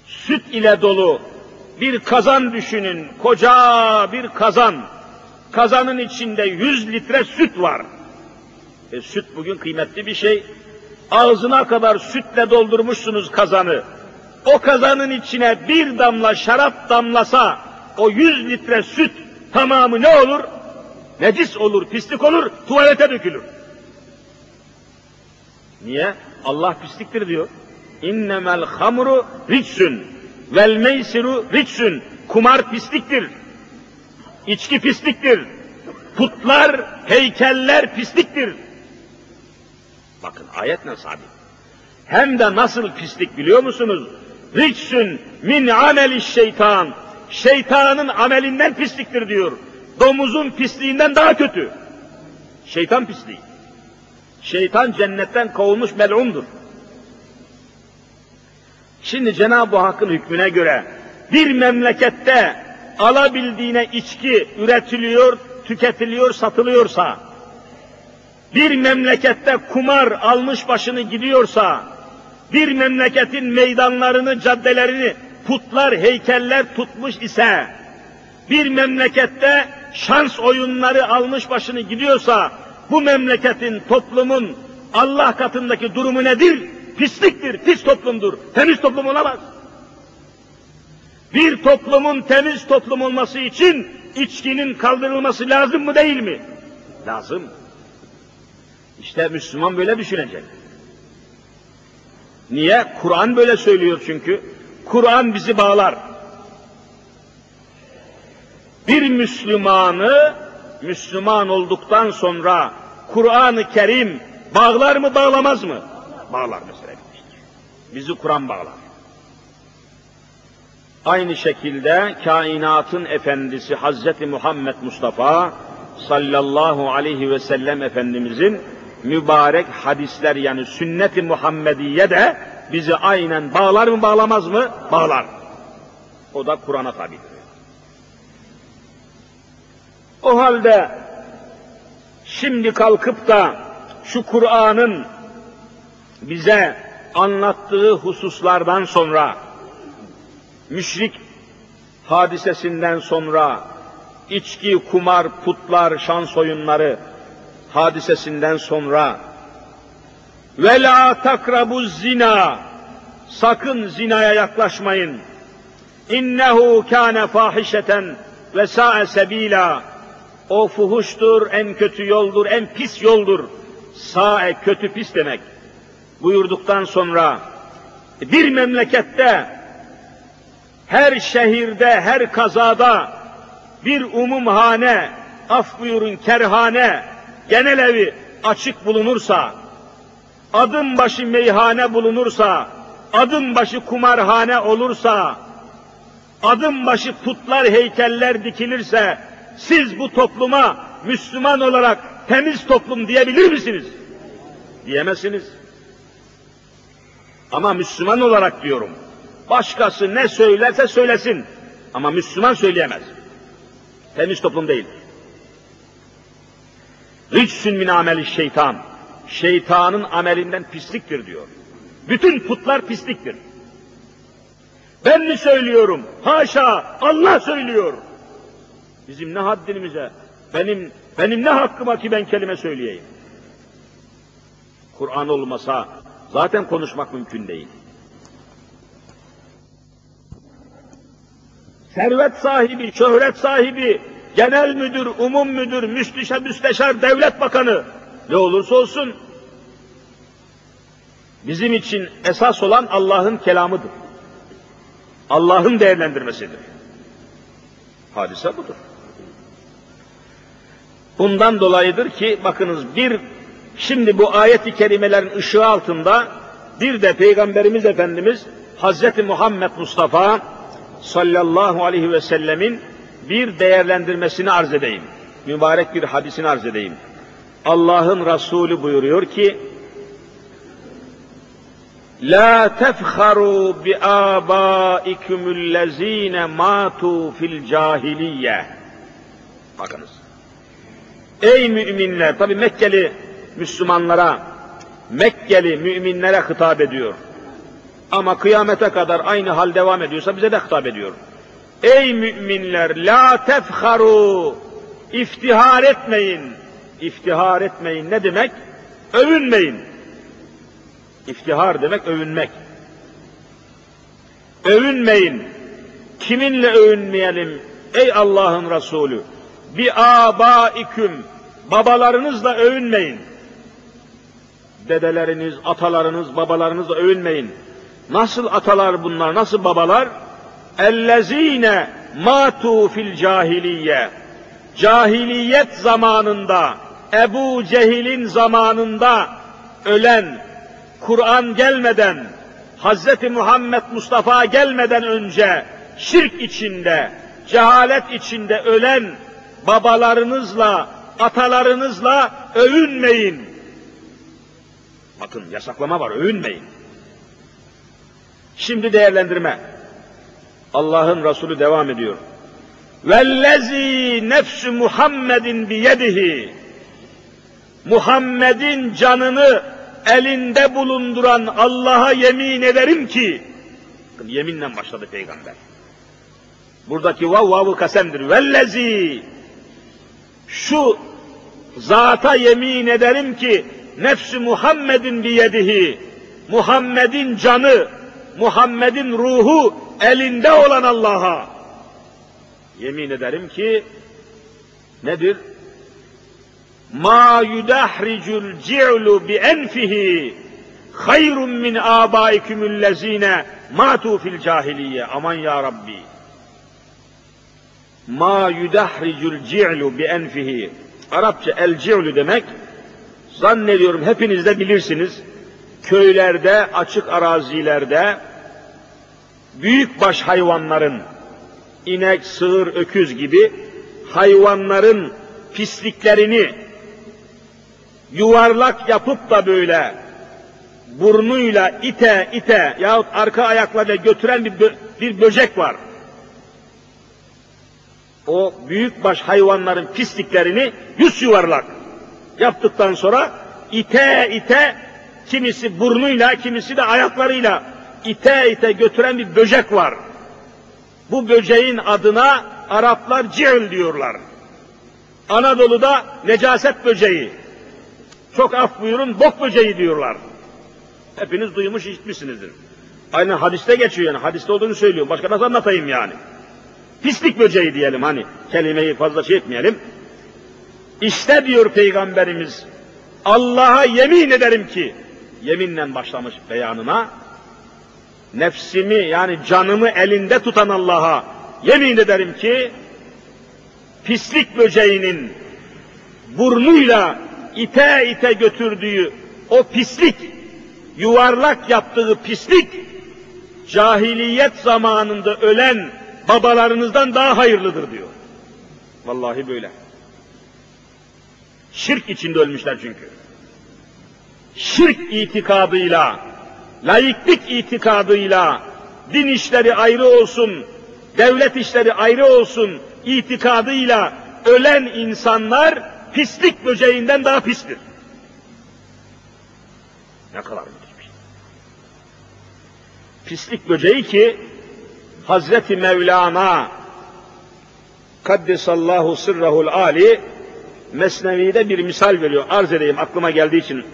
süt ile dolu bir kazan düşünün, koca bir kazan. Kazanın içinde yüz litre süt var. E, süt bugün kıymetli bir şey. Ağzına kadar sütle doldurmuşsunuz kazanı. O kazanın içine bir damla şarap damlasa, o yüz litre süt tamamı ne olur? Necis olur, pislik olur, tuvalete dökülür. Niye? Allah pisliktir diyor. İnnemel hamru ricsun vel meysiru ricsun. Kumar pisliktir. İçki pisliktir. Putlar, heykeller pisliktir. Bakın ayetle sabit. Hem de nasıl pislik biliyor musunuz? Ricsun min ameli şeytan. Şeytanın amelinden pisliktir diyor. Domuzun pisliğinden daha kötü. Şeytan pisliği. Şeytan cennetten kovulmuş melundur. Şimdi Cenab-ı Hakk'ın hükmüne göre bir memlekette alabildiğine içki üretiliyor, tüketiliyor, satılıyorsa, bir memlekette kumar almış başını gidiyorsa, bir memleketin meydanlarını, caddelerini putlar, heykeller tutmuş ise, bir memlekette şans oyunları almış başını gidiyorsa, bu memleketin, toplumun Allah katındaki durumu nedir? Pisliktir, pis toplumdur. Temiz toplum olamaz. Bir toplumun temiz toplum olması için içkinin kaldırılması lazım mı değil mi? Lazım. İşte Müslüman böyle düşünecek. Niye? Kur'an böyle söylüyor çünkü. Kur'an bizi bağlar. Bir Müslümanı Müslüman olduktan sonra Kur'an-ı Kerim bağlar mı bağlamaz mı? Bağlar mesela. Bizi Kur'an bağlar. Aynı şekilde kainatın efendisi Hazreti Muhammed Mustafa sallallahu aleyhi ve sellem Efendimizin mübarek hadisler yani sünnet-i Muhammediye de bizi aynen bağlar mı bağlamaz mı? Bağlar. O da Kur'an'a tabidir. O halde şimdi kalkıp da şu Kur'an'ın bize anlattığı hususlardan sonra müşrik hadisesinden sonra içki, kumar, putlar, şans oyunları hadisesinden sonra ve la takrabu zina sakın zinaya yaklaşmayın. İnnehu kâne fahişeten ve sa'e sebila o fuhuştur, en kötü yoldur, en pis yoldur. Sa'e kötü pis demek. Buyurduktan sonra bir memlekette her şehirde, her kazada bir umumhane, af buyurun kerhane, genel evi açık bulunursa, adım başı meyhane bulunursa, adım başı kumarhane olursa, adım başı putlar, heykeller dikilirse, siz bu topluma Müslüman olarak temiz toplum diyebilir misiniz? Diyemezsiniz. Ama Müslüman olarak diyorum. Başkası ne söylerse söylesin. Ama Müslüman söyleyemez. Temiz toplum değil. Ricsun min ameli şeytan. Şeytanın amelinden pisliktir diyor. Bütün putlar pisliktir. Ben mi söylüyorum? Haşa Allah söylüyor. Bizim ne haddimize, benim benim ne hakkıma ki ben kelime söyleyeyim. Kur'an olmasa zaten konuşmak mümkün değil. Servet sahibi, şöhret sahibi, genel müdür, umum müdür, müsteşar, müsteşar, devlet bakanı ne olursa olsun bizim için esas olan Allah'ın kelamıdır. Allah'ın değerlendirmesidir. Hadise budur. Bundan dolayıdır ki bakınız bir şimdi bu ayet-i kerimelerin ışığı altında bir de Peygamberimiz Efendimiz Hazreti Muhammed Mustafa sallallahu aleyhi ve sellemin bir değerlendirmesini arz edeyim. Mübarek bir hadisini arz edeyim. Allah'ın Resulü buyuruyor ki La tefharu bi abaikumüllezine matu fil cahiliye. Bakınız. Ey müminler, tabi Mekkeli Müslümanlara, Mekkeli müminlere hitap ediyor. Ama kıyamete kadar aynı hal devam ediyorsa bize de hitap ediyor. Ey müminler, la tefharu, iftihar etmeyin. İftihar etmeyin ne demek? Övünmeyin. İftihar demek övünmek. Övünmeyin. Kiminle övünmeyelim? Ey Allah'ın Resulü. Bi abaiküm. Babalarınızla övünmeyin. Dedeleriniz, atalarınız, babalarınızla övünmeyin. Nasıl atalar bunlar, nasıl babalar? Ellezine matu fil cahiliye. Cahiliyet zamanında, Ebu Cehil'in zamanında ölen, Kur'an gelmeden, Hz. Muhammed Mustafa gelmeden önce şirk içinde, cehalet içinde ölen babalarınızla, atalarınızla övünmeyin. Bakın yasaklama var, övünmeyin. Şimdi değerlendirme. Allah'ın Resulü devam ediyor. Vellezî nefsü Muhammedin biyedihi. Muhammed'in canını elinde bulunduran Allah'a yemin ederim ki, yeminle başladı peygamber. Buradaki vav vavı kasemdir. Vellezi, şu zata yemin ederim ki, nefsü Muhammed'in biyedihi, Muhammed'in canı, Muhammed'in ruhu elinde olan Allah'a yemin ederim ki nedir? Ma yudahricul ci'lu bi enfihi hayrun min abaikumüllezine matu fil cahiliye. Aman ya Rabbi. Ma yudahricul ci'lu bi enfihi. Arapça el ci'lu demek zannediyorum hepiniz de bilirsiniz. Köylerde, açık arazilerde büyükbaş hayvanların inek, sığır, öküz gibi hayvanların pisliklerini yuvarlak yapıp da böyle burnuyla ite ite yahut arka ayaklarıyla götüren bir, bö bir böcek var. O büyükbaş hayvanların pisliklerini yüz yuvarlak yaptıktan sonra ite ite kimisi burnuyla kimisi de ayaklarıyla ite ite götüren bir böcek var. Bu böceğin adına Araplar cihül diyorlar. Anadolu'da necaset böceği. Çok af buyurun bok böceği diyorlar. Hepiniz duymuş işitmişsinizdir. Aynen hadiste geçiyor yani. Hadiste olduğunu söylüyor. Başka nasıl anlatayım yani? Pislik böceği diyelim hani. Kelimeyi fazla şey etmeyelim. İşte diyor Peygamberimiz Allah'a yemin ederim ki yeminle başlamış beyanına nefsimi yani canımı elinde tutan Allah'a yemin ederim ki pislik böceğinin burnuyla ite ite götürdüğü o pislik, yuvarlak yaptığı pislik, cahiliyet zamanında ölen babalarınızdan daha hayırlıdır diyor. Vallahi böyle. Şirk içinde ölmüşler çünkü. Şirk itikadıyla, laiklik itikadıyla, din işleri ayrı olsun, devlet işleri ayrı olsun itikadıyla ölen insanlar pislik böceğinden daha pistir. Ne kadar müthiş. Şey. Pislik böceği ki Hazreti Mevlana Kaddesallahu sırrahul ali Mesnevi'de bir misal veriyor. Arz edeyim aklıma geldiği için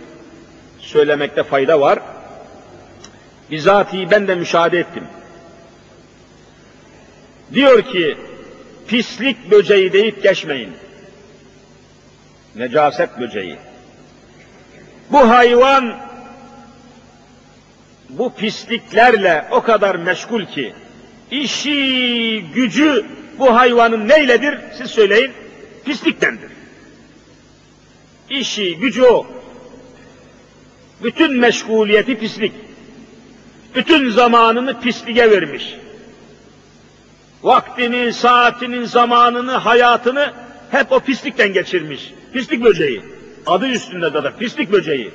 söylemekte fayda var. Bizatihi ben de müşahede ettim. Diyor ki, pislik böceği deyip geçmeyin. Necaset böceği. Bu hayvan bu pisliklerle o kadar meşgul ki işi gücü bu hayvanın neyledir siz söyleyin pisliktendir. İşi gücü o. Bütün meşguliyeti pislik. Bütün zamanını pisliğe vermiş. Vaktini, saatinin, zamanını, hayatını hep o pislikten geçirmiş. Pislik böceği. Adı üstünde de, de pislik böceği.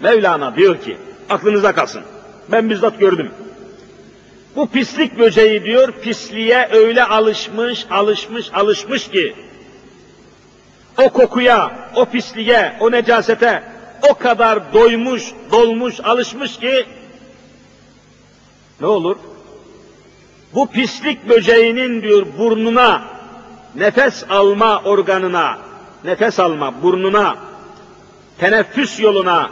Mevlana diyor ki, aklınıza kalsın. Ben bizzat gördüm. Bu pislik böceği diyor, pisliğe öyle alışmış, alışmış, alışmış ki, o kokuya, o pisliğe, o necasete o kadar doymuş, dolmuş, alışmış ki, ne olur? Bu pislik böceğinin diyor burnuna, nefes alma organına, nefes alma burnuna, teneffüs yoluna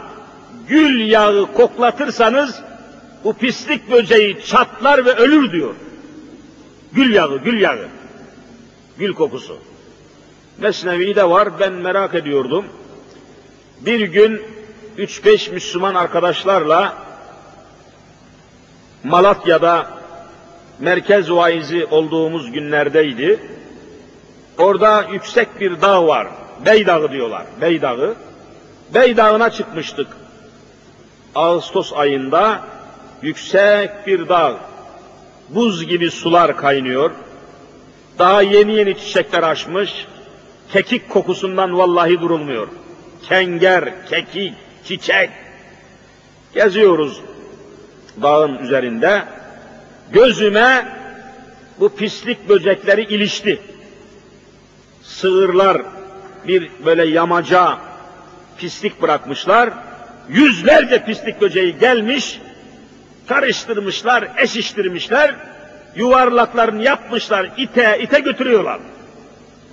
gül yağı koklatırsanız bu pislik böceği çatlar ve ölür diyor. Gül yağı, gül yağı. Gül kokusu. Mesnevi de var, ben merak ediyordum. Bir gün üç beş Müslüman arkadaşlarla Malatya'da merkez vaizi olduğumuz günlerdeydi. Orada yüksek bir dağ var. Bey Dağı diyorlar. Bey Dağı. Bey Dağı'na çıkmıştık. Ağustos ayında yüksek bir dağ. Buz gibi sular kaynıyor. Daha yeni yeni çiçekler açmış. Kekik kokusundan vallahi durulmuyor. Kenger, kekik, çiçek. Geziyoruz dağın üzerinde. Gözüme bu pislik böcekleri ilişti. Sığırlar bir böyle yamaca pislik bırakmışlar. Yüzlerce pislik böceği gelmiş, karıştırmışlar, eşiştirmişler, yuvarlaklarını yapmışlar, ite ite götürüyorlar.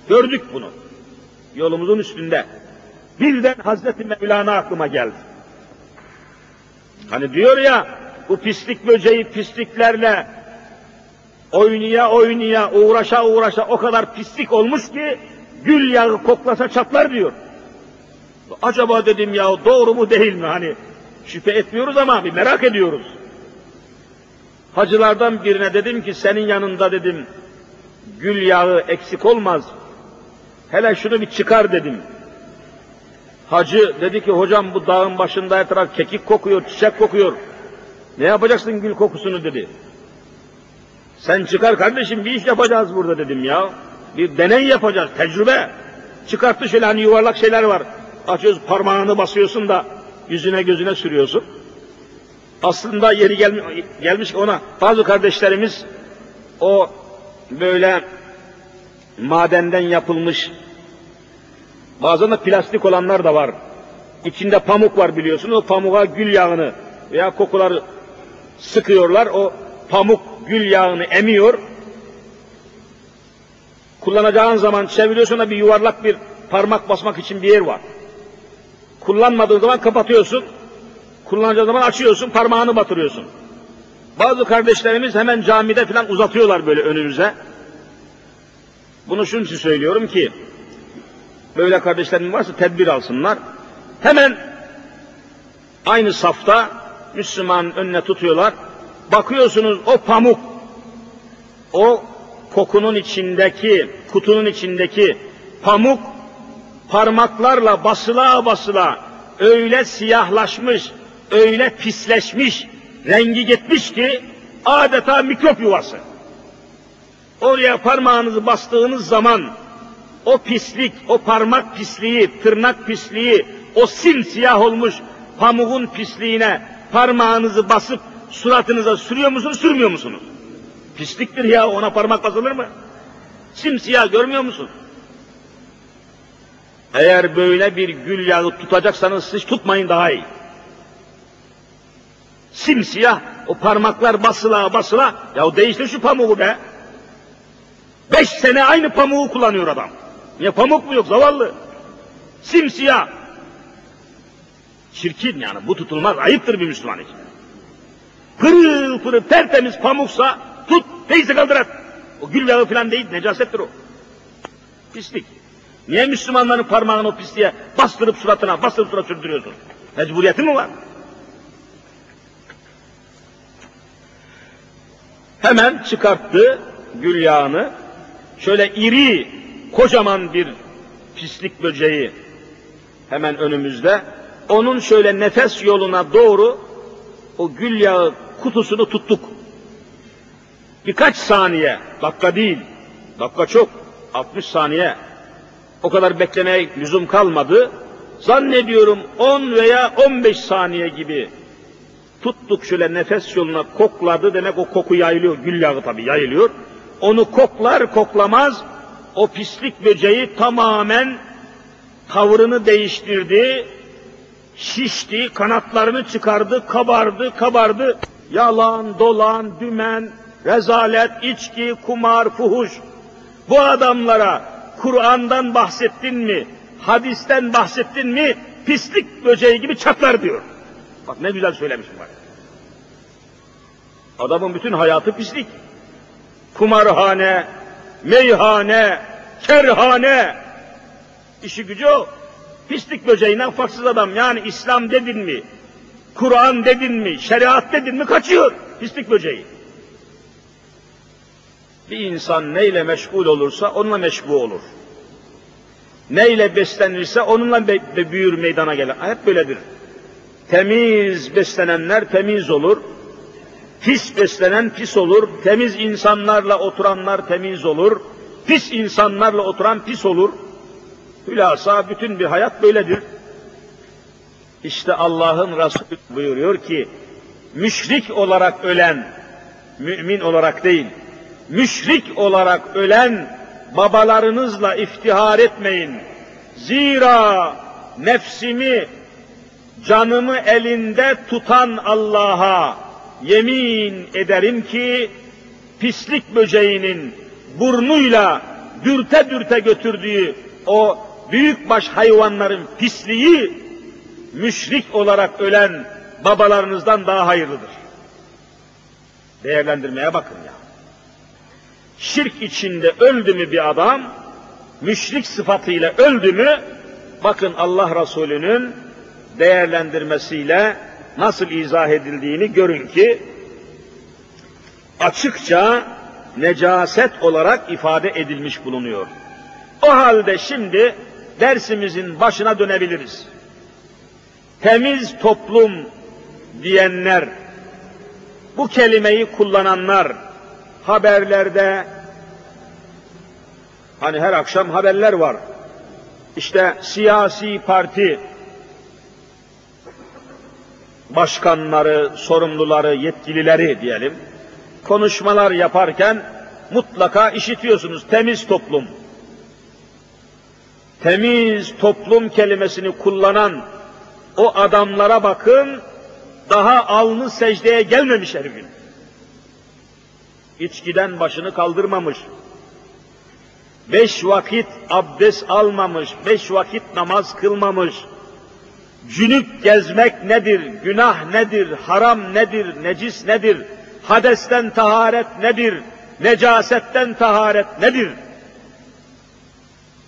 Gördük bunu. Yolumuzun üstünde. Birden Hazreti Mevlana aklıma geldi. Hani diyor ya, bu pislik böceği pisliklerle oynaya oynaya, uğraşa uğraşa o kadar pislik olmuş ki gül yağı koklasa çatlar diyor. Acaba dedim ya doğru mu değil mi hani şüphe etmiyoruz ama bir merak ediyoruz. Hacılardan birine dedim ki senin yanında dedim gül yağı eksik olmaz. Hele şunu bir çıkar dedim. Hacı dedi ki hocam bu dağın başında her taraf kekik kokuyor, çiçek kokuyor. Ne yapacaksın gül kokusunu dedi. Sen çıkar kardeşim bir iş yapacağız burada dedim ya. Bir deney yapacağız, tecrübe. Çıkarttı şöyle hani yuvarlak şeyler var. Açıyoruz parmağını basıyorsun da yüzüne gözüne sürüyorsun. Aslında yeri gelmiş, gelmiş ona bazı kardeşlerimiz o böyle madenden yapılmış bazen de plastik olanlar da var. İçinde pamuk var biliyorsunuz. O pamuğa gül yağını veya kokuları sıkıyorlar. O pamuk gül yağını emiyor. Kullanacağın zaman çeviriyorsun da bir yuvarlak bir parmak basmak için bir yer var. Kullanmadığın zaman kapatıyorsun. Kullanacağın zaman açıyorsun, parmağını batırıyorsun. Bazı kardeşlerimiz hemen camide falan uzatıyorlar böyle önümüze. Bunu şunun için söylüyorum ki, böyle kardeşlerim varsa tedbir alsınlar. Hemen aynı safta Müslümanın önüne tutuyorlar. Bakıyorsunuz o pamuk, o kokunun içindeki, kutunun içindeki pamuk parmaklarla basıla basıla öyle siyahlaşmış, öyle pisleşmiş, rengi gitmiş ki adeta mikrop yuvası. Oraya parmağınızı bastığınız zaman o pislik, o parmak pisliği, tırnak pisliği, o simsiyah olmuş pamuğun pisliğine parmağınızı basıp suratınıza sürüyor musunuz, sürmüyor musunuz? Pisliktir ya, ona parmak basılır mı? Simsiyah görmüyor musun? Eğer böyle bir gül yağı tutacaksanız siz tutmayın daha iyi. Simsiyah, o parmaklar basıla basıla, ya değiştir şu pamuğu be. Beş sene aynı pamuğu kullanıyor adam. Niye pamuk mu yok zavallı? Simsiyah. Çirkin yani bu tutulmaz, ayıptır bir Müslüman için. Pırıl pırıl tertemiz pamuksa tut, teyze kaldır at. O gül yağı falan değil, necasettir o. Pislik. Niye Müslümanların parmağını o pisliğe bastırıp suratına, bastırıp surat sürdürüyorsun? Mecburiyeti mi var? Hemen çıkarttı gül yağını. Şöyle iri, kocaman bir pislik böceği hemen önümüzde. Onun şöyle nefes yoluna doğru o gül yağı kutusunu tuttuk. Birkaç saniye, dakika değil, dakika çok, 60 saniye. O kadar beklemeye lüzum kalmadı. Zannediyorum 10 veya 15 saniye gibi tuttuk şöyle nefes yoluna kokladı demek o koku yayılıyor, gül yağı tabii yayılıyor. Onu koklar koklamaz o pislik böceği tamamen tavrını değiştirdi, şişti, kanatlarını çıkardı, kabardı, kabardı. Yalan, dolan, dümen, rezalet, içki, kumar, fuhuş. Bu adamlara Kur'an'dan bahsettin mi, hadisten bahsettin mi, pislik böceği gibi çatlar diyor. Bak ne güzel söylemişim bak. Adamın bütün hayatı pislik. Kumarhane, meyhane, kerhane, işi gücü o. Pislik böceğinden farksız adam. Yani İslam dedin mi, Kur'an dedin mi, şeriat dedin mi kaçıyor pislik böceği. Bir insan neyle meşgul olursa onunla meşgul olur. Neyle beslenirse onunla büyür meydana gelir. Hep böyledir. Temiz beslenenler temiz olur. Pis beslenen pis olur. Temiz insanlarla oturanlar temiz olur. Pis insanlarla oturan pis olur. Hülasa bütün bir hayat böyledir. İşte Allah'ın Resulü buyuruyor ki, müşrik olarak ölen, mümin olarak değil, müşrik olarak ölen babalarınızla iftihar etmeyin. Zira nefsimi, canımı elinde tutan Allah'a yemin ederim ki, pislik böceğinin burnuyla dürte dürte götürdüğü o büyükbaş hayvanların pisliği müşrik olarak ölen babalarınızdan daha hayırlıdır. Değerlendirmeye bakın ya. Şirk içinde öldü mü bir adam, müşrik sıfatıyla öldü mü, bakın Allah Resulü'nün değerlendirmesiyle nasıl izah edildiğini görün ki, açıkça necaset olarak ifade edilmiş bulunuyor. O halde şimdi dersimizin başına dönebiliriz. Temiz toplum diyenler, bu kelimeyi kullananlar haberlerde hani her akşam haberler var. İşte siyasi parti başkanları, sorumluları, yetkilileri diyelim konuşmalar yaparken mutlaka işitiyorsunuz temiz toplum temiz toplum kelimesini kullanan o adamlara bakın, daha alnı secdeye gelmemiş herifin. İçkiden başını kaldırmamış. Beş vakit abdest almamış, beş vakit namaz kılmamış. Cünüp gezmek nedir, günah nedir, haram nedir, necis nedir, hadesten taharet nedir, necasetten taharet nedir?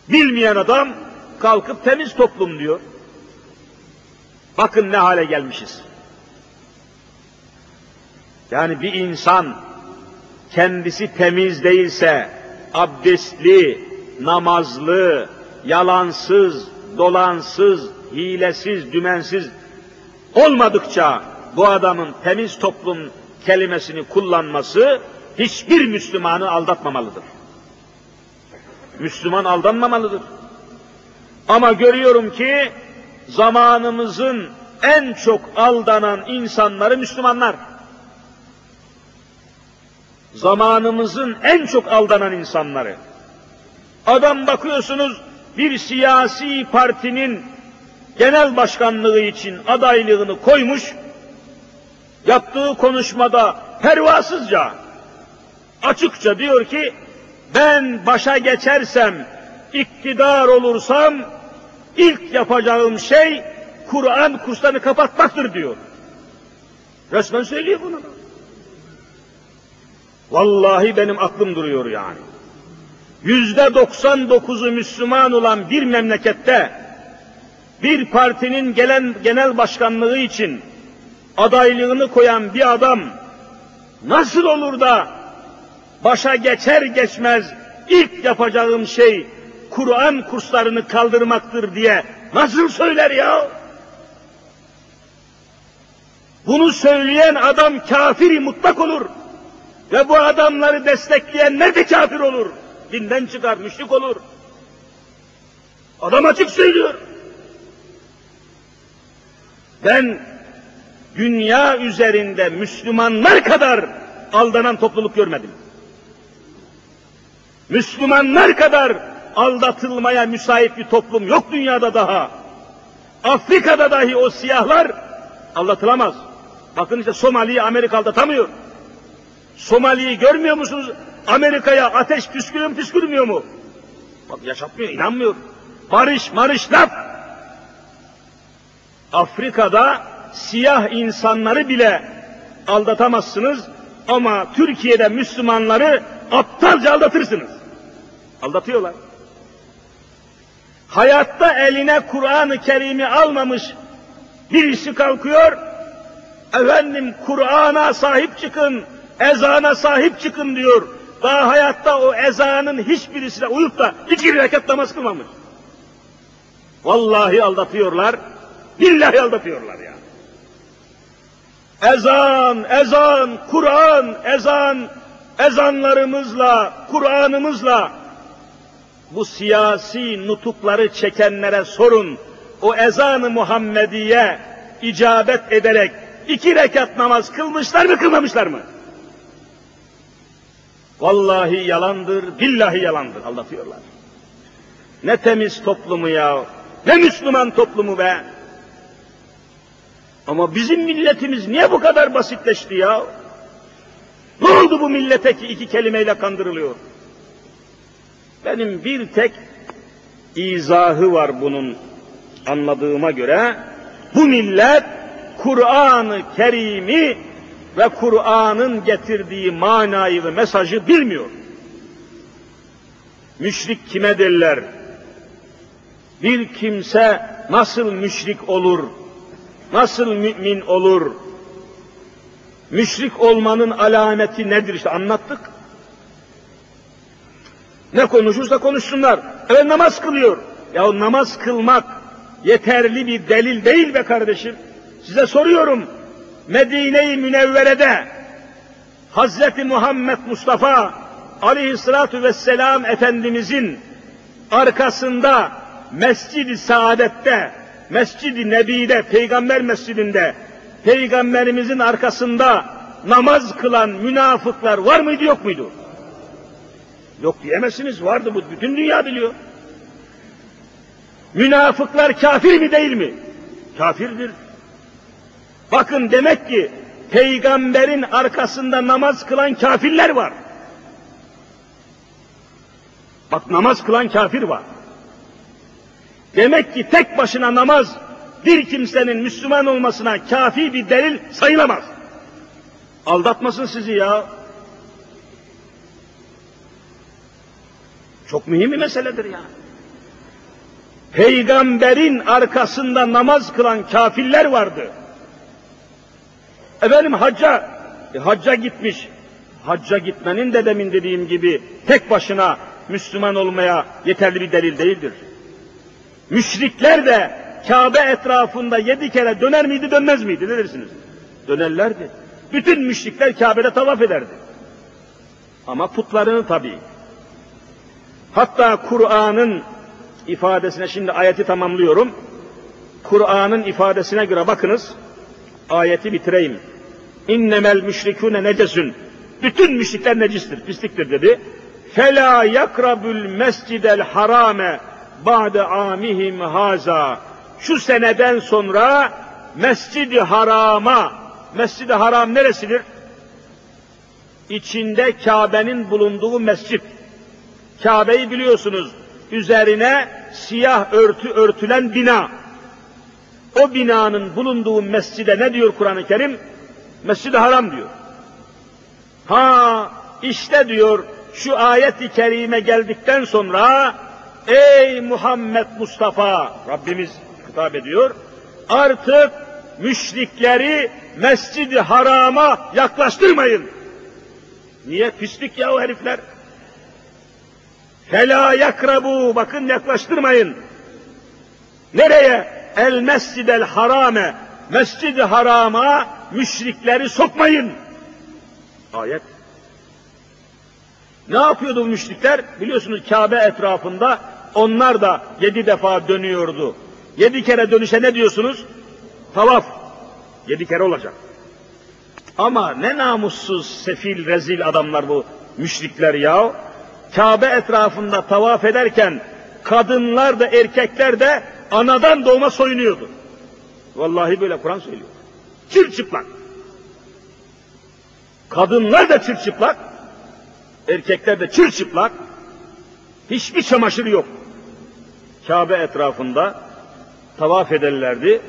Bilmeyen adam kalkıp temiz toplum diyor. Bakın ne hale gelmişiz. Yani bir insan kendisi temiz değilse, abdestli, namazlı, yalansız, dolansız, hilesiz, dümensiz olmadıkça bu adamın temiz toplum kelimesini kullanması hiçbir Müslümanı aldatmamalıdır. Müslüman aldanmamalıdır. Ama görüyorum ki zamanımızın en çok aldanan insanları Müslümanlar. Zamanımızın en çok aldanan insanları. Adam bakıyorsunuz bir siyasi partinin genel başkanlığı için adaylığını koymuş, yaptığı konuşmada pervasızca, açıkça diyor ki, ben başa geçersem, iktidar olursam, ilk yapacağım şey Kur'an kurslarını kapatmaktır diyor. Resmen söylüyor bunu. Vallahi benim aklım duruyor yani. Yüzde 99'u Müslüman olan bir memlekette bir partinin gelen genel başkanlığı için adaylığını koyan bir adam nasıl olur da başa geçer geçmez ilk yapacağım şey Kur'an kurslarını kaldırmaktır diye nasıl söyler ya? Bunu söyleyen adam kafiri mutlak olur. Ve bu adamları destekleyenler de kafir olur. Dinden çıkar, müşrik olur. Adam açık söylüyor. Ben dünya üzerinde Müslümanlar kadar aldanan topluluk görmedim. Müslümanlar kadar aldatılmaya müsait bir toplum yok dünyada daha. Afrika'da dahi o siyahlar aldatılamaz. Bakın işte Somali'yi Amerika aldatamıyor. Somali'yi görmüyor musunuz? Amerika'ya ateş püskürüyor püskürmüyor mu? Bak yaşatmıyor, inanmıyor. Barış marış laf. Afrika'da siyah insanları bile aldatamazsınız ama Türkiye'de Müslümanları aptalca aldatırsınız. Aldatıyorlar. Hayatta eline Kur'an-ı Kerim'i almamış birisi kalkıyor, efendim Kur'an'a sahip çıkın, ezana sahip çıkın diyor. Daha hayatta o ezanın hiçbirisine uyup da iki rekat namaz kılmamış. Vallahi aldatıyorlar, billahi aldatıyorlar ya. Ezan, ezan, Kur'an, ezan, ezanlarımızla, Kur'an'ımızla bu siyasi nutukları çekenlere sorun. O ezanı Muhammediye icabet ederek iki rekat namaz kılmışlar mı kılmamışlar mı? Vallahi yalandır, billahi yalandır. Aldatıyorlar. Ne temiz toplumu ya. Ne Müslüman toplumu be. Ama bizim milletimiz niye bu kadar basitleşti ya? Ne oldu bu millete ki iki kelimeyle kandırılıyor? Benim bir tek izahı var bunun anladığıma göre. Bu millet Kur'an-ı Kerim'i ve Kur'an'ın getirdiği manayı ve mesajı bilmiyor. Müşrik kime derler? Bir kimse nasıl müşrik olur? Nasıl mümin olur? Müşrik olmanın alameti nedir işte anlattık. Ne konuşursa konuşsunlar. Evet namaz kılıyor. Ya namaz kılmak yeterli bir delil değil be kardeşim. Size soruyorum. Medine-i Münevvere'de Hazreti Muhammed Mustafa aleyhissalatu vesselam Efendimizin arkasında Mescid-i Saadet'te, Mescid-i Nebi'de, Peygamber Mescidinde, Peygamberimizin arkasında namaz kılan münafıklar var mıydı yok muydu? Yok diyemezsiniz vardı bu bütün dünya biliyor. Münafıklar kafir mi değil mi? Kafirdir. Bakın demek ki peygamberin arkasında namaz kılan kafirler var. Bak namaz kılan kafir var. Demek ki tek başına namaz bir kimsenin Müslüman olmasına kafi bir delil sayılamaz. Aldatmasın sizi ya. Çok mühim bir meseledir ya. Peygamberin arkasında namaz kılan kafirler vardı. Efendim hacca, e, hacca gitmiş. Hacca gitmenin de demin dediğim gibi tek başına Müslüman olmaya yeterli bir delil değildir. Müşrikler de Kabe etrafında yedi kere döner miydi dönmez miydi ne dersiniz? Dönerlerdi. Bütün müşrikler Kabe'de tavaf ederdi. Ama putlarını tabii. Hatta Kur'an'ın ifadesine şimdi ayeti tamamlıyorum. Kur'an'ın ifadesine göre bakınız. Ayeti bitireyim. İnnemel müşrikûne necesun. Bütün müşrikler necistir, pisliktir dedi. Fela yakrabul mescidel harame ba'de amihim haza. Şu seneden sonra mescidi harama, mescidi haram neresidir? İçinde Kabe'nin bulunduğu mescit. Kabe'yi biliyorsunuz. Üzerine siyah örtü örtülen bina. o binanın bulunduğu mescide ne diyor Kur'an-ı Kerim? Mescid-i Haram diyor. Ha işte diyor şu ayet-i kerime geldikten sonra ey Muhammed Mustafa Rabbimiz hitap ediyor. Artık müşrikleri Mescid-i Haram'a yaklaştırmayın. Niye? Pislik ya o herifler. Fela yakrabu, bakın yaklaştırmayın. Nereye? El mescidel harame, mescid-i harama müşrikleri sokmayın. Ayet. Ne yapıyordu bu müşrikler? Biliyorsunuz Kabe etrafında onlar da yedi defa dönüyordu. Yedi kere dönüşe ne diyorsunuz? Tavaf. Yedi kere olacak. Ama ne namussuz, sefil, rezil adamlar bu müşrikler ya. Kabe etrafında tavaf ederken kadınlar da erkekler de anadan doğma soyunuyordu. Vallahi böyle Kur'an söylüyor. Çırçıplak. Kadınlar da çırçıplak, erkekler de çırçıplak. Hiçbir çamaşır yok. Kabe etrafında tavaf ederlerdi.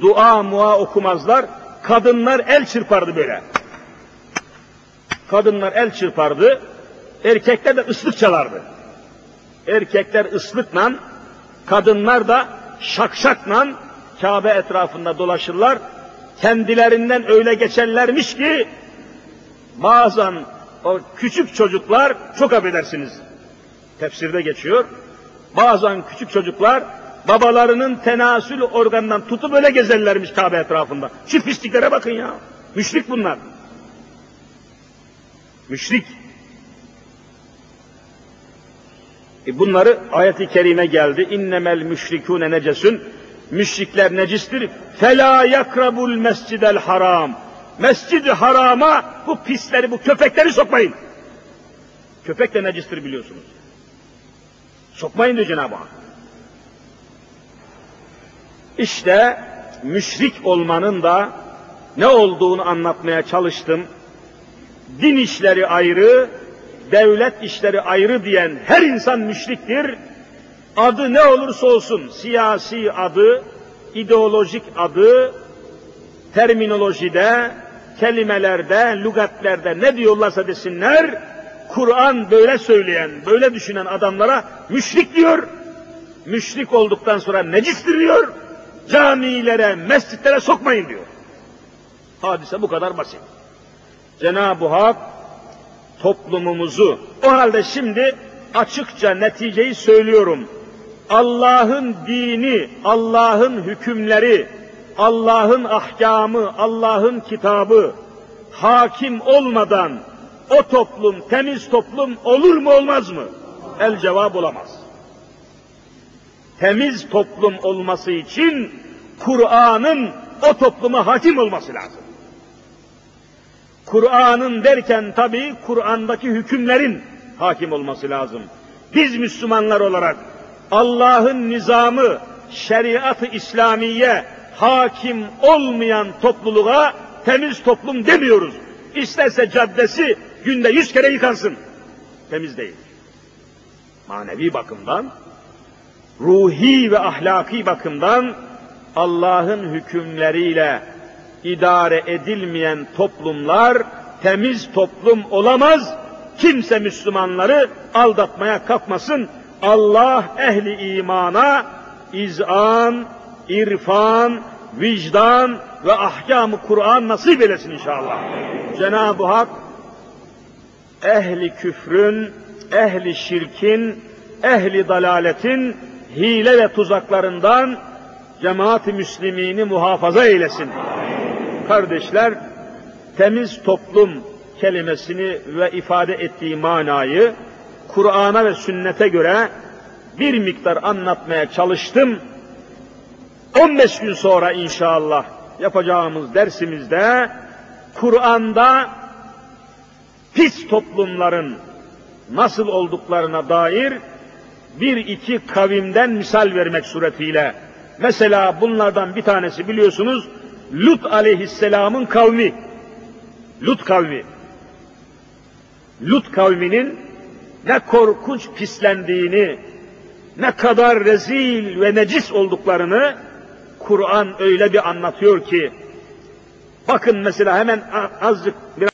Dua mua okumazlar. Kadınlar el çırpardı böyle. Kadınlar el çırpardı. Erkekler de ıslık çalardı. Erkekler ıslıkla, kadınlar da şakşakla Kabe etrafında dolaşırlar. Kendilerinden öyle geçerlermiş ki bazen o küçük çocuklar çok affedersiniz tefsirde geçiyor. Bazen küçük çocuklar babalarının tenasül organından tutup öyle gezerlermiş Kabe etrafında. Şu pisliklere bakın ya. Müşrik bunlar. Müşrik. E bunları ayet-i kerime geldi. İnnemel müşrikûne necesün. Müşrikler necistir. Fela yakrabul mescidel haram. Mescid-i harama bu pisleri, bu köpekleri sokmayın. Köpek de necistir biliyorsunuz. Sokmayın diyor Cenab-ı Hak. İşte müşrik olmanın da ne olduğunu anlatmaya çalıştım. Din işleri ayrı, devlet işleri ayrı diyen her insan müşriktir. Adı ne olursa olsun, siyasi adı, ideolojik adı, terminolojide, kelimelerde, lügatlerde ne diyorlarsa desinler, Kur'an böyle söyleyen, böyle düşünen adamlara müşrik diyor. Müşrik olduktan sonra necistir diyor. Camilere, mescitlere sokmayın diyor. Hadise bu kadar basit. Cenab-ı Hak toplumumuzu, o halde şimdi açıkça neticeyi söylüyorum. Allah'ın dini, Allah'ın hükümleri, Allah'ın ahkamı, Allah'ın kitabı hakim olmadan o toplum temiz toplum olur mu olmaz mı? El cevap olamaz. Temiz toplum olması için Kur'an'ın o topluma hakim olması lazım. Kur'an'ın derken tabii Kur'an'daki hükümlerin hakim olması lazım. Biz Müslümanlar olarak Allah'ın nizamı, şeriatı İslamiye hakim olmayan topluluğa temiz toplum demiyoruz. İsterse caddesi günde yüz kere yıkansın. Temiz değil. Manevi bakımdan, ruhi ve ahlaki bakımdan Allah'ın hükümleriyle idare edilmeyen toplumlar temiz toplum olamaz. Kimse Müslümanları aldatmaya kalkmasın. Allah ehli imana izan, irfan, vicdan ve ahkam-ı Kur'an nasip eylesin inşallah. Cenab-ı Hak ehli küfrün, ehli şirkin, ehli dalaletin hile ve tuzaklarından cemaat-i müslimini muhafaza eylesin. Kardeşler, temiz toplum kelimesini ve ifade ettiği manayı Kur'an'a ve sünnete göre bir miktar anlatmaya çalıştım. 15 gün sonra inşallah yapacağımız dersimizde Kur'an'da pis toplumların nasıl olduklarına dair bir iki kavimden misal vermek suretiyle. Mesela bunlardan bir tanesi biliyorsunuz Lut aleyhisselamın kavmi. Lut kavmi. Lut kavminin ne korkunç pislendiğini ne kadar rezil ve necis olduklarını Kur'an öyle bir anlatıyor ki, bakın mesela hemen azıcık biraz